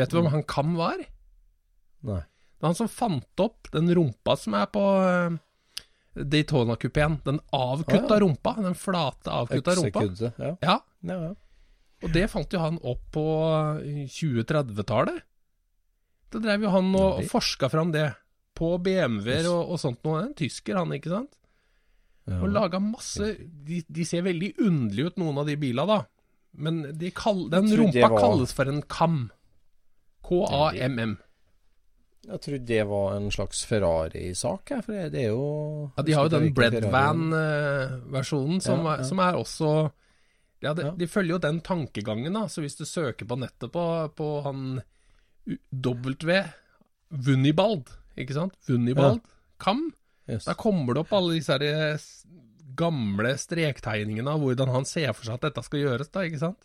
Vet du hvem han Kam var? nei. Det er han som fant opp den rumpa som er på eh, Daytona-kupeen. Den avkutta Ah, ja. rumpa. Den flate, avkutta rumpa. Ja. Ja, ja, og det fant jo han opp på eh, 2030-tallet. Da drev jo han og Veldig. forska fram det. På BMW-er og, og sånt noe. En tysker, han, ikke sant? Og laga masse de, de ser veldig underlige ut, noen av de bila, da. Men de kall, den det rumpa var- kalles for en kam. K-a-m-m. Jeg trodde det var en slags Ferrari-sak, for det er jo Ja, de har jo den. Breadvan-versjonen, som, Ja, ja. som er også ja, de, de følger jo den tankegangen, da. Så hvis du søker på nettet på, på han W Wunibald, ikke sant? Wunibald, kam. Yes. Da kommer det opp alle disse her eh, gamle strektegningene av hvordan han ser for seg at dette skal gjøres, da, ikke sant?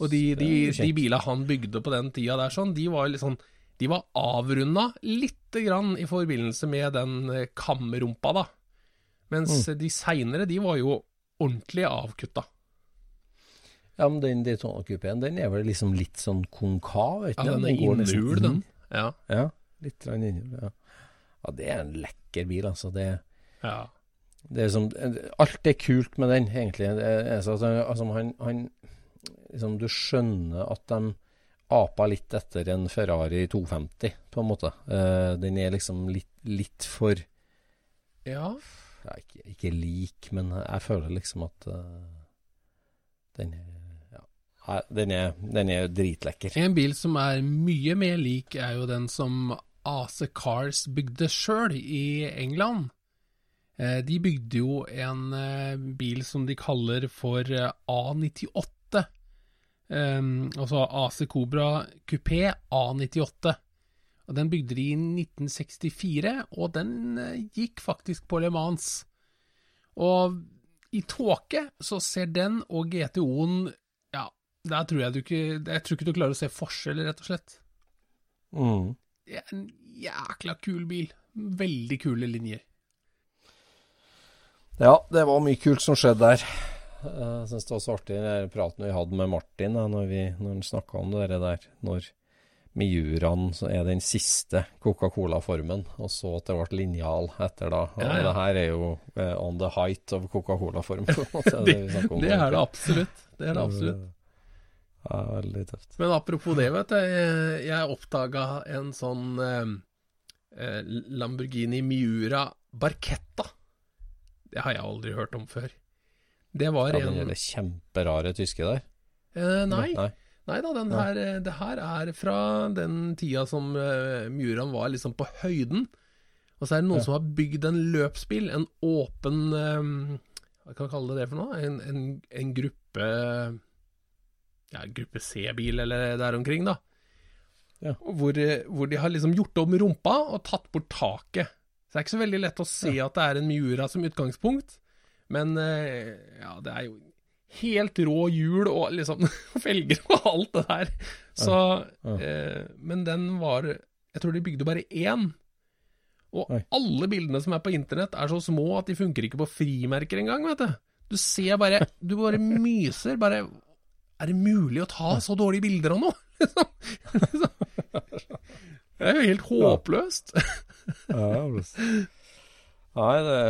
Og de, de, de bilene han bygde på den tida der, sånn, de var jo litt sånn De var avrunda lite grann i forbindelse med den kammerumpa, kamrumpa, da. Mens Mm. de seinere, de var jo ordentlig avkutta. Ja, men den Daytona-kupeen, den er vel liksom litt sånn konkav, Ja, den er innhul, den. Ja. Ja, litt innhul, ja. ja, det er en lekker bil, altså. Det, ja. det er som, alt er kult med den, egentlig. Det er, altså, altså, han, han liksom, Du skjønner at de apa litt etter en Ferrari 250, på en måte. Uh, den er liksom litt, litt for ja. ikke, ikke lik, men jeg føler liksom at uh, den er ja, den er, den er dritlekker. En bil som er mye mer lik, er jo den som AC Cars bygde sjøl i England. Eh, De bygde jo en bil som de kaller for eh, A98. Um, altså AC Cobra Coupé A98. Og Den bygde de i 1964, og den eh, gikk faktisk på Le Mans. Og i tåke så ser den og GTO-en Ja, der tror jeg du ikke Jeg tror ikke du klarer å se forskjell, rett og slett. Mm. Det er en jækla kul bil. Veldig kule linjer. Ja, det var mye kult som skjedde der. Jeg syns det var så artig den praten vi hadde med Martin da, når, vi, når han snakka om det der. Når Miuraen er den siste Coca-Cola-formen, og så at det ble linjal etter da. Ja, ja. det her er jo eh, on the height of Coca-Cola-form. Det, det er det absolutt. Det er det absolutt. Ja, veldig tøft. Men apropos det, vet du. Jeg, jeg oppdaga en sånn eh, eh, Lamborghini Miura Barchetta. Det har jeg aldri hørt om før. Det var Ja, en Den kjemperare tyske der. eh, Nei. Nei. Nei da, den her, eh, det her er fra den tida som uh, Muran var liksom på høyden. Og så er det noen Ja. som har bygd en løpsbil, en åpen eh, Hva kan vi kalle det for noe? En, en, en gruppe Ja, gruppe C-bil eller der omkring, da. Ja. Hvor, eh, hvor de har liksom gjort om rumpa og tatt bort taket. Så det er ikke så veldig lett å se at det er en Miura som utgangspunkt. Men eh, ja, det er jo helt rå hjul og liksom felger og alt det der. Så Ja. eh, Men den var Jeg tror de bygde bare én. Og Oi. alle bildene som er på internett, er så små at de funker ikke på frimerker engang, vet du. Du ser bare Du bare myser. Bare Er det mulig å ta så dårlige bilder av noe? Det er jo helt håpløst. Ja. Nei, det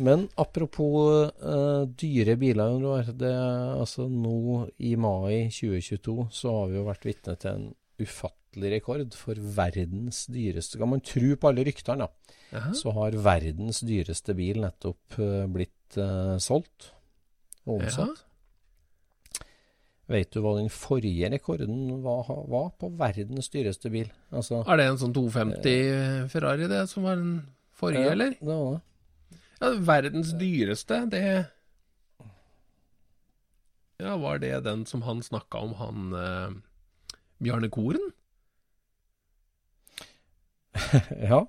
Men apropos uh, dyre biler, Jon Roar. Det altså nå i mai 2022 så har vi jo vært vitne til en ufattelig rekord for verdens dyreste Kan man tro på alle ryktene, da, Aha. så har verdens dyreste bil nettopp uh, blitt uh, solgt og omsatt. Vet du hva den forrige rekorden var, var på verdens dyreste bil? Altså Er det en sånn 250 Ferrari, det, som var den forrige, ja, eller? Det var det. Ja, verdens dyreste, det Ja, var det den som han snakka om, han eh, Bjarne Koren? Ja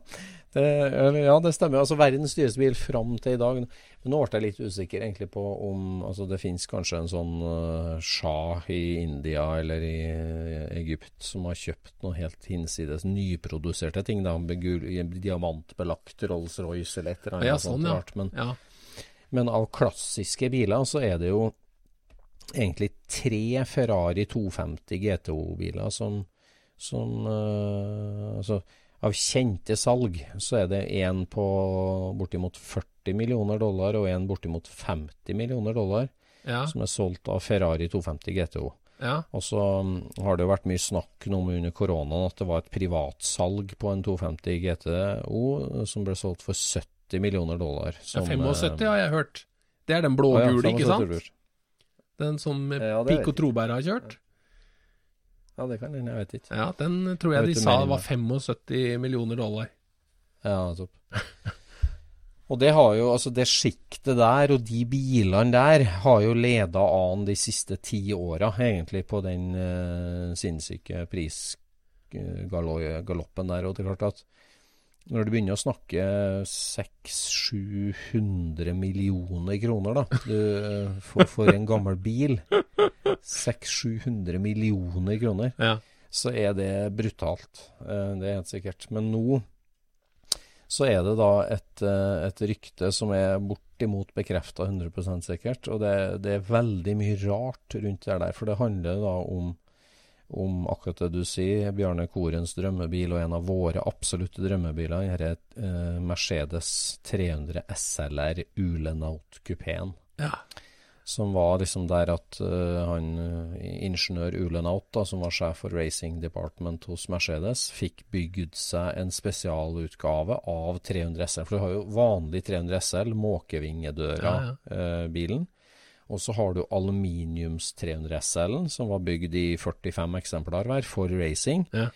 det, eller, ja, det stemmer. Altså verdens dyreste bil fram til i dag. Men nå ble jeg litt usikker egentlig på om altså, det finnes kanskje en sånn uh, shah i India eller i i Egypt som har kjøpt noe helt hinsides nyproduserte ting. da, gul, Diamantbelagt Rolls-Royce eller et eller annet Ja, sånn, ja. Men, Ja. men av klassiske biler så er det jo egentlig tre Ferrari 250 GTO-biler som, som uh, altså, Av kjente salg så er det en på bortimot 40 millioner dollar og en bortimot 50 millioner dollar Ja. som er solgt av Ferrari 250 GTO. ja. Og så mm, har det jo vært mye snakk nå under koronaen at det var et privatsalg på en 250 GTO som ble solgt for 70 millioner dollar. ja 75 eh, har jeg hørt. Det er den å ja, blågule, ikke sant? Den som eh, Ja, Pico. Troberg har kjørt. Ja, det kan hende, jeg vet ikke. Ja, den tror jeg Jeg de sa mer var 75 millioner dollar. Ja, topp. Og det har jo, altså det sjiktet der og de bilene der har jo leda an de siste ti åra, egentlig, på den uh, sinnssyke prisgaloppen der. Og det er klart at når du begynner å snakke 600-700 millioner kroner, da, du, for, for, en gammel bil 600-700 millioner kroner, ja. så er det brutalt. Eh, det er helt sikkert. Men nå så er det da et, eh, et rykte som er bortimot bekrefta 100% sikkert. Og det, det, er veldig mye rart rundt det der. For det handler da om om akkurat det du sier, Bjarne Korens drømmebil, og en av våre absolutte drømmebiler, denne eh, Mercedes 300 SLR Ulenaut-kupeen. Ja. Som var liksom der at uh, han ingeniør Ulenaut, da, som var sjef for racing department hos Mercedes, fikk bygd seg en spesialutgave av 300 SL. For du har jo vanlig 300 SL, måkevingedøra-bilen. Ja, ja. Og så har du aluminiums 300 SL-en, som var bygd i 45 eksemplar hver, for racing. Ja.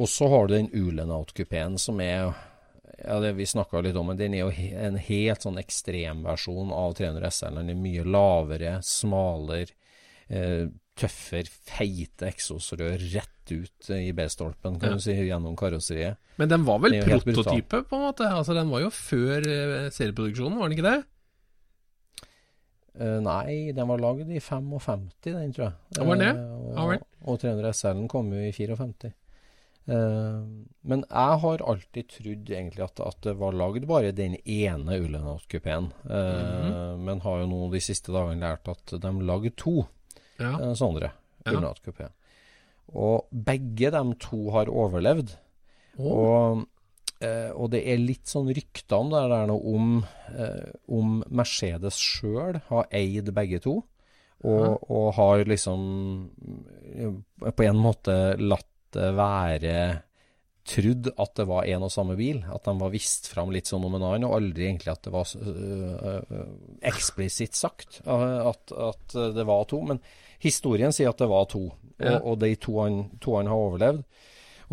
Og så har du den Ulenout-kupeen, som er ja, det vi snakka litt om, men den er jo en helt sånn ekstremversjon av 300 SL. Den er mye lavere, smalere, eh, tøffere, feite eksosrør rett ut i B-stolpen, kan ja. du si, gjennom karosseriet. Men den var vel prototype, på en måte? Altså, Den var jo før eh, serieproduksjonen, var den ikke det? Uh, nei, den var lagd i 55, den, tror jeg. Det var det? Uh, og, og 300 SL-en kom jo i 54. Uh, men jeg har alltid trodd egentlig at, at det var lagd bare den ene Ullenhout-kupeen. Mm -hmm. Men har jo nå de siste dagene lært at de lagde to ja. sånne ja. Ullenhout-kupeer. Og begge de to har overlevd. Oh. Og Eh, og det er litt sånn rykter om det der nå om, eh, om Mercedes sjøl har eid begge to. Og, og, har liksom eh, på en måte latt det være trudd at det var en og samme bil. At de var vist fram litt sånn om en annen, og aldri egentlig at det var øh, eksplisitt sagt at, at, det var to. Men historien sier at det var to, ja. og, og de to han, to han har overlevd.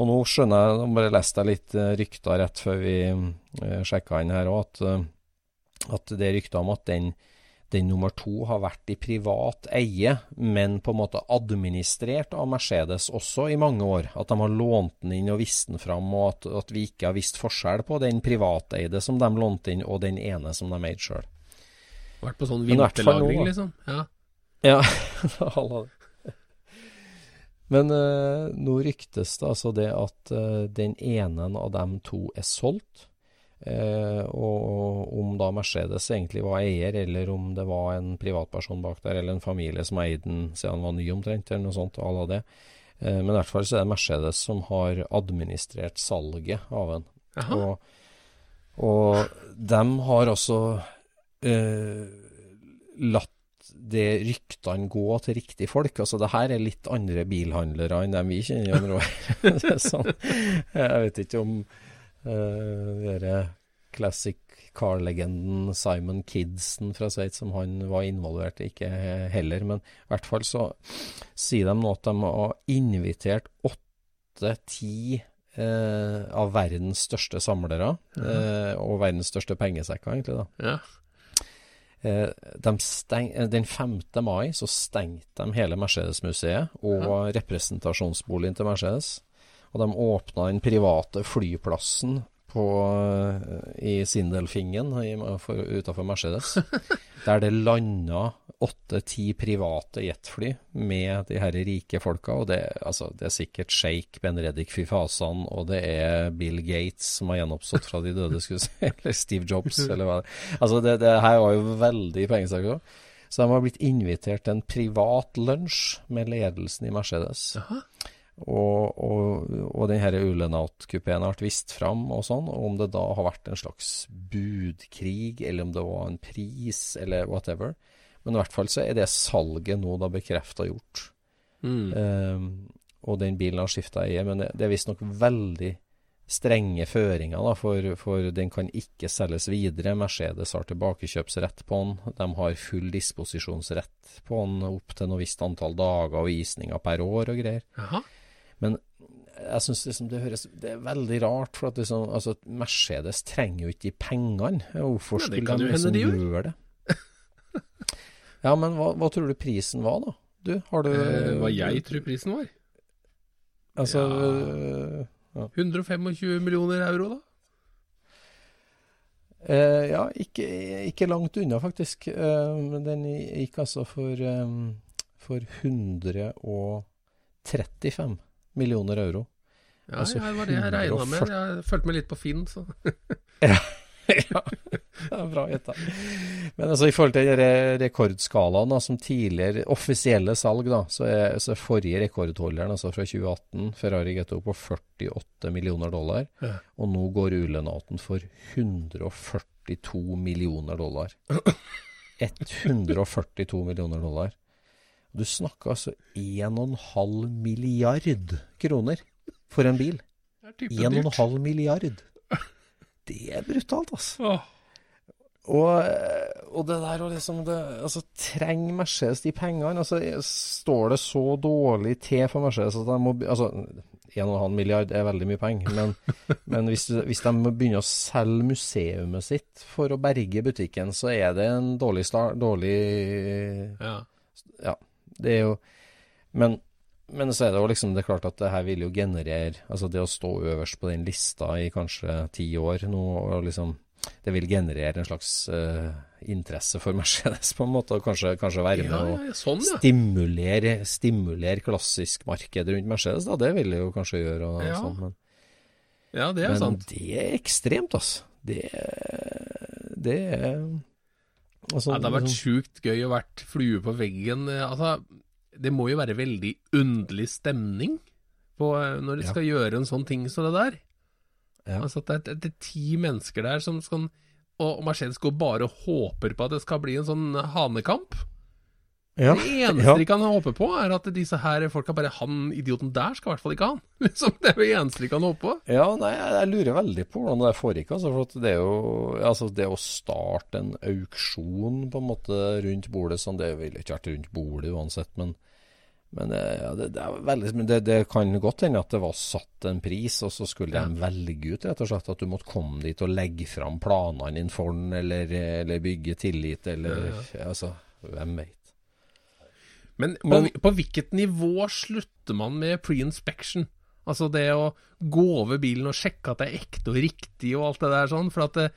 Og nå skjønner jeg, nå bare leste jeg litt uh, rykter rett før vi eh, sjekka inn her òg, at, uh, at, det er rykter om at den, den, nummer to har vært i privat eie, men på en måte administrert av Mercedes også i mange år. At de har lånt den inn og vist den fram, og at, at vi ikke har visst forskjell på den privateide som de lånte inn, og den ene som de eide sjøl. Vært på sånn vinterlagring, liksom? Ja. Ja. Men eh, nå ryktes det altså det at eh, den ene av dem to er solgt. Eh, og om da Mercedes egentlig var eier, eller om det var en privatperson bak der, eller en familie som eide den siden han var ny omtrent, eller noe sånt. Alle det. men i hvert fall så er det Mercedes som har administrert salget av den. Og, og de har altså latt det ryktene gå til riktige folk. Altså det her er litt andre bilhandlere enn dem vi kjenner. sånn. Jeg vet ikke om uh, dere classic car-legenden Simon Kidson fra Sveits, som han var involvert i, ikke heller. Men i hvert fall så sier de nå at de har invitert åtte-ti eh, av verdens største samlere, uh, og verdens største pengesekker, egentlig. da. Ja. Eh, de steng, eh, den 5. mai så stengte de hele Mercedes-museet og ja. representasjonsboligen til Mercedes. Og de åpna den private flyplassen på, eh, i Sindelfingen utafor Mercedes. der det landa åtte-ti private jetfly med de her rike folka. Og det, altså, det er sikkert sjeik Benredik Fifasan, og det er Bill Gates som har gjenoppstått fra de døde, skulle si. Eller Steve Jobs, eller hva Altså, det, det her var jo veldig pengesaker. Så de har blitt invitert til en privat lunsj med ledelsen i Mercedes. Aha. Og, og, og denne Ulenaut-kupeen har vært vist fram og sånn, og om det da har vært en slags budkrig, eller om det var en pris, eller whatever. Men i hvert fall så er det salget nå da bekrefta gjort. Mm. Um, og den bilen har skifta eie, men det, det er visstnok veldig strenge føringer, da, for, for, den kan ikke selges videre. Mercedes har tilbakekjøpsrett på den. De har full disposisjonsrett på den opp til noe visst antall dager og visninger per år og greier. Aha. Men jeg syns liksom det høres Det er veldig rart, for at liksom, altså, Mercedes trenger jo ikke de pengene. Hvorfor skulle ja, de liksom de gjøre det? ja, men hva, hva, tror du prisen var, da? Du, har du eh, Hva jeg tror prisen var? Altså Ja. 125 millioner euro, da? eh, Ja, ikke, ikke langt unna, faktisk. Eh, den gikk altså for, eh, for 135 millioner euro. Ja, Altså, ja, det var det jeg regna med. Jeg fulgte med litt på Finn, så ja, det er bra gjetta. Men altså i forhold til rekordskalaen da, som tidligere offisielle salg, da, så er, så er forrige rekordholderen, altså fra 2018, Ferrari GTO på 48 millioner dollar. Ja. Og nå går Ulenaten for 142 millioner dollar. 142 millioner dollar. Du snakker altså 1,5 milliard kroner for en bil. det er type dyrt. 1,5 milliard. Det er brutalt, altså. Og, og det der å liksom det, altså, Trenger Mercedes de pengene? Altså, står det så dårlig til for Mercedes at de må Altså, 1,5 milliard er veldig mye penger, men, men hvis, hvis de må begynne å selge museumet sitt for å berge butikken, så er det en dårlig start. Dårlig ja. Ja, det er jo Men, men så er det jo liksom Det er klart at det her vil jo generere Altså det å stå øverst på den lista i kanskje ti år nå, og liksom Det vil generere en slags uh, interesse for Mercedes, på en måte, og kanskje, kanskje være med Ja, ja, ja, sånn, ja. stimulere, stimulere klassisk marked rundt Mercedes, da. Det vil det jo kanskje gjøre, og Ja, sånn, men, Ja, det er men sant. det er ekstremt, altså. Det, det er altså, Ja, det har vært liksom- sjukt gøy å vært flue på veggen. Eh, Altså, det må jo være veldig underlig stemning på, eh, når de Ja. skal gjøre en sånn ting som det der. Ja. Altså det er, det er ti mennesker der som skal Og Mercedes går bare og håper på at det skal bli en sånn hanekamp. Ja, Det eneste ja. de kan håpe på, er at disse her folka bare Han idioten der skal i hvert fall ikke ha han. Liksom, det er det eneste de kan håpe på. Ja, nei, jeg, lurer veldig på hvordan det foregikk. Altså, for at det er jo altså, det å starte en auksjon på en måte rundt bordet sånn, Det ville ikke vært rundt bordet uansett, men, men eh, ja, det, det, er veldig, men det, det kan godt hende at det var satt en pris, og så skulle Ja. de velge ut rett og slett at du måtte komme dit og legge fram planene dine for den, eller, eller bygge tillit, eller altså Hvem veit. Men på, Men- på hvilket nivå slutter man med pre-inspection? Altså det å gå over bilen og sjekke at det er ekte og riktig og alt det der sånn. For at det,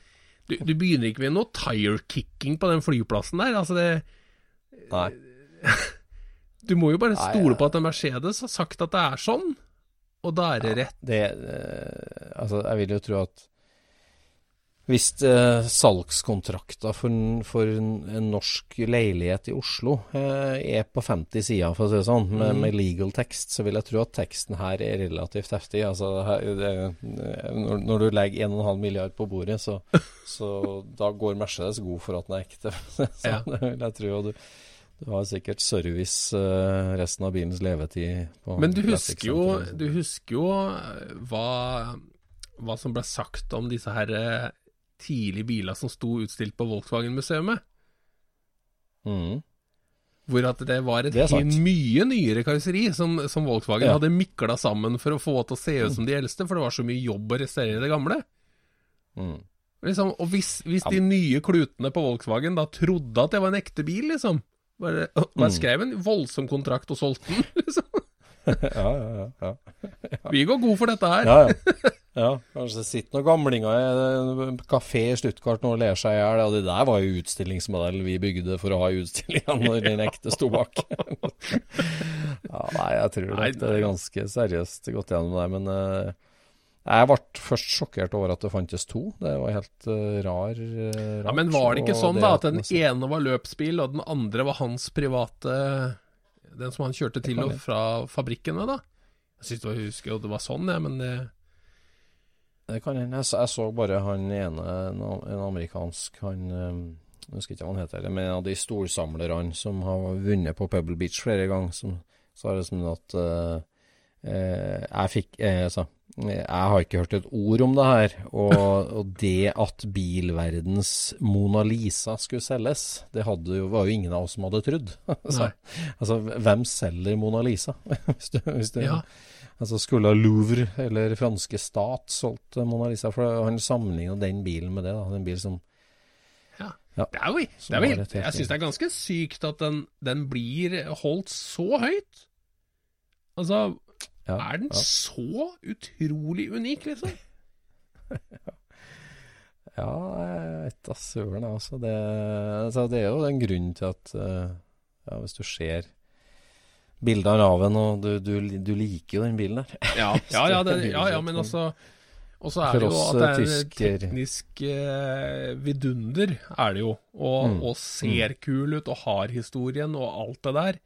du, du begynner ikke med noe tire-kicking på den flyplassen der. Altså det Nei. Du må jo bare Nei, stole ja. på at en Mercedes har sagt at det er sånn, og da er det rett. Det, eh, altså, jeg vil jo tro at hvis eh, salgskontrakter for, for en, en norsk leilighet i Oslo eh, er på 50 sider, for å si det sånn, med, mm. med legal tekst, så vil jeg tro at teksten her er relativt heftig. Altså, her, det, når, når du legger 1,5 milliard på bordet, så, så da går Mercedes god for at den er ekte. så Ja. det vil jeg tro. Og du, du har sikkert service eh, resten av bilens levetid. På Men du husker jo, liksom. du husker jo hva, hva som ble sagt om disse her eh, tidlige biler som sto utstilt på Volkswagen-museet. Mm. Hvor at det var et Det mye nyere karosseri som, som Volkswagen Ja. hadde mikla sammen for å få til å se ut som de eldste, for det var så mye jobb å restaurere det gamle. Mm. Liksom, og hvis, hvis de nye klutene på Volkswagen da trodde at det var en ekte bil, liksom Bare, bare Mm. skrev en voldsom kontrakt og solgte den, liksom. ja, ja, ja, ja. Vi går god for dette her. ja, ja. ja. Kanskje det sitter noen gamlinger i en kafé i Stuttgart nå og ler seg i hjel. Ja, det der var jo utstillingsmodell vi bygde for å ha utstillinga når den ekte sto bak. ja, nei, jeg tror Nei, det er ganske seriøst gått gjennom det. Men uh, jeg ble først sjokkert over at det fantes to. Det var helt uh, rar. Uh, Ja. Men var det ikke sånn sånn da at den ene var løpsbil, og den andre var hans private Den som han kjørte til og fra fabrikken med, da? Jeg synes det var, husker jo det var sånn, jeg, men det Det kan hende. Jeg, så- jeg så bare han ene, en, amerikansk Han eh, Jeg husker ikke hva han heter, men en av de storsamlerne som har vunnet på Pebble Beach flere ganger, som sa det som at eh, Jeg fikk eh, altså, jeg har ikke hørt et ord om det her. Og, og det at bilverdens Mona Lisa skulle selges, det jo, var jo ingen av oss som hadde trodd. altså, altså, hvem selger Mona Lisa? hvis du, hvis du, Ja. Altså Skulle Louvre eller franske stat solgt eh, Mona Lisa? For han sammenligner den bilen med det. da, En bil som Ja. Ja. Det er jo, det er jo helt- Jeg syns det er ganske sykt at den, den blir holdt så høyt. Altså, Ja, er den ja. så utrolig unik, liksom? Ja, jeg vet da søren, altså. Det, altså. det er jo den grunnen til at eh, ja, hvis du ser bilder av Raven, og du, du, du liker jo den bilen der. Ja, ja, ja, det, ja, ja men altså Og så er det jo at det er eh, tysker- teknisk eh, vidunder, er det jo. Og, Mm. og ser kul ut, og har historien, og alt det der.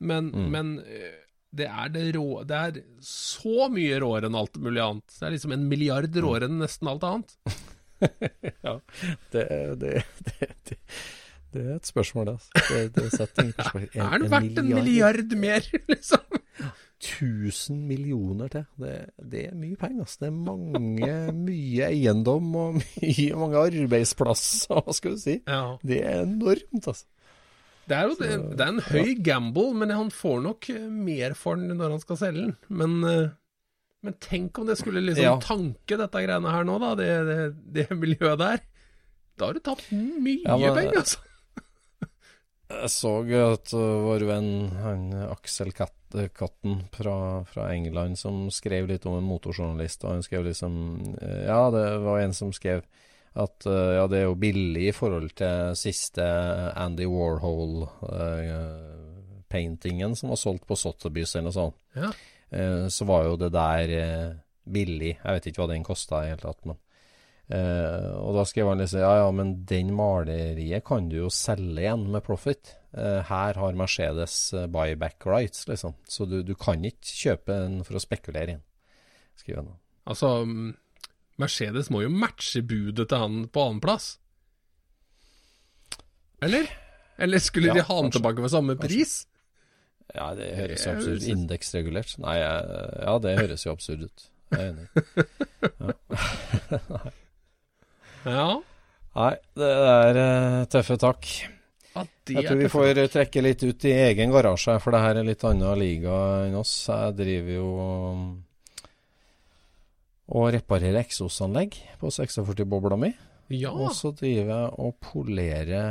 Men, Mm. men eh, det er det rå Det er så mye råere enn alt mulig annet. Det er liksom en milliard Mm. råere enn nesten alt annet. ja, det, det, det, det, det er et spørsmål, det. Altså. Det, det setter en, perspektiv. er den verdt en milliard mer, liksom? 1000 millioner til. Det, det er mye penger. Altså. Det er mange, mye eiendom og mye, mange arbeidsplasser, hva skal du si. Ja. Det er enormt, altså. Det er jo det, det er en høy gamble, men han får nok eh, mer for den når han skal selge den. Men, eh, men tenk om det skulle liksom Ja. tanke dette greiene her nå, da, det, det, det miljøet der. Da har du tatt mye Ja, men- penger, altså. Jeg så at uh, vår venn han, Aksel Katt, eh, Katten fra, fra England som skrev litt om en motorjournalist, og han skrev liksom eh, Ja, det var en som skrev at ja, det er jo billig i forhold til siste Andy Warhol-paintingen som var solgt på Sotheby's eller noe sånt. Ja. Så var jo det der billig. Jeg vet ikke hva den kosta i det hele tatt, men Eh, og da skrev han liksom ja, ja, men den maleriet kan du jo selge igjen med profit. Eh, her har Mercedes eh, buyback rights, liksom. Så du, du kan ikke kjøpe den for å spekulere igjen, skriver han. Altså, mm, Mercedes må jo matche budet til han på annenplass. Eller? Eller skulle Ja, de ha kanskje. tilbake for samme pris? Ja, det høres jo absurd ut. Indeksregulert. Nei, ja, det høres jo absurd ut. Jeg er enig. Ja. Nei, det er eh, tøffe takk. ja Jeg tror vi får trekke litt ut i egen garasje, for det her er litt annen liga enn oss. Jeg driver jo um, og reparerer eksosanlegg på 46-bobla mi. Ja. Og så driver jeg og polerer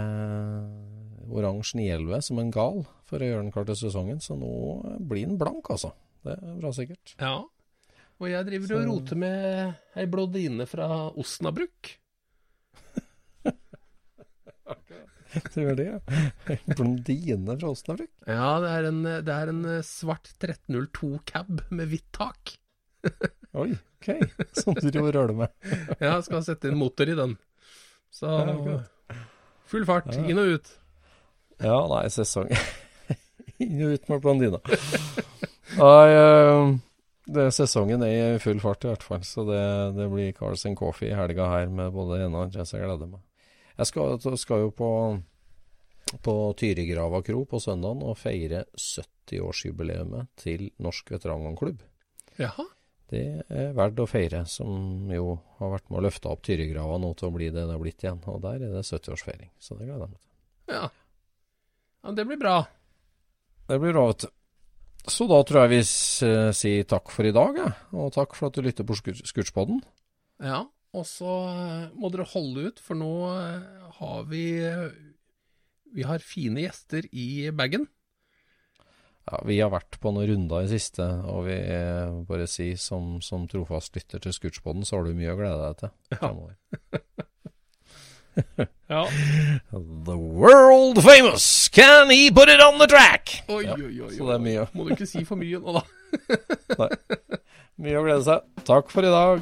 oransje 911 som en gal for å gjøre den klar til sesongen. Så nå blir den blank, altså. Det er bra sikkert. ja. Og jeg driver og Så- roter med ei blodine fra Osnabruk. Du gjør det, ja. Blondine fra Osnabruk. Ja, det er en, det er en eh, svart 1302 cab med hvitt tak. Oi, ok. Sånn du driver og røler med. Jeg skal sette inn motor i den. Så full fart, Ja. inn og ut. Ja, nei, sesong Inn og ut med blondina. Nei, eh, det, sesongen er i full fart i hvert fall, så det, det blir Carls and Coffee i helga her med både det ene og andre, så jeg gleder meg. Jeg skal, skal jo på, på Tyrigrava kro på søndagen og feire 70-årsjubileet til Norsk veteranvognklubb. Jaha. Det er verdt å feire, som jo har vært med å løfte opp Tyrigrava nå til å bli det det har blitt igjen. Og der er det 70-årsfeiring, så det gleder jeg meg til. Ja. ja. Det blir bra. Det blir bra, vet du. Så da tror jeg vi eh, sier takk for i dag, ja. Og takk for at du lytter på Skurtspodden. Ja. Og så eh, må dere holde ut, for nå eh, har vi Vi har fine gjester i bagen. Ja, vi har vært på noen runder i siste, og vi eh, bare si som, som trofast lytter til Scootspoden, så har du mye å glede deg til. fremover. Ja. The world famous, can he put it on the track? Oi, Ja, oi, oi. så det er mye. Må du ikke si for mye nå, da. Mye å glede seg. Takk for i dag.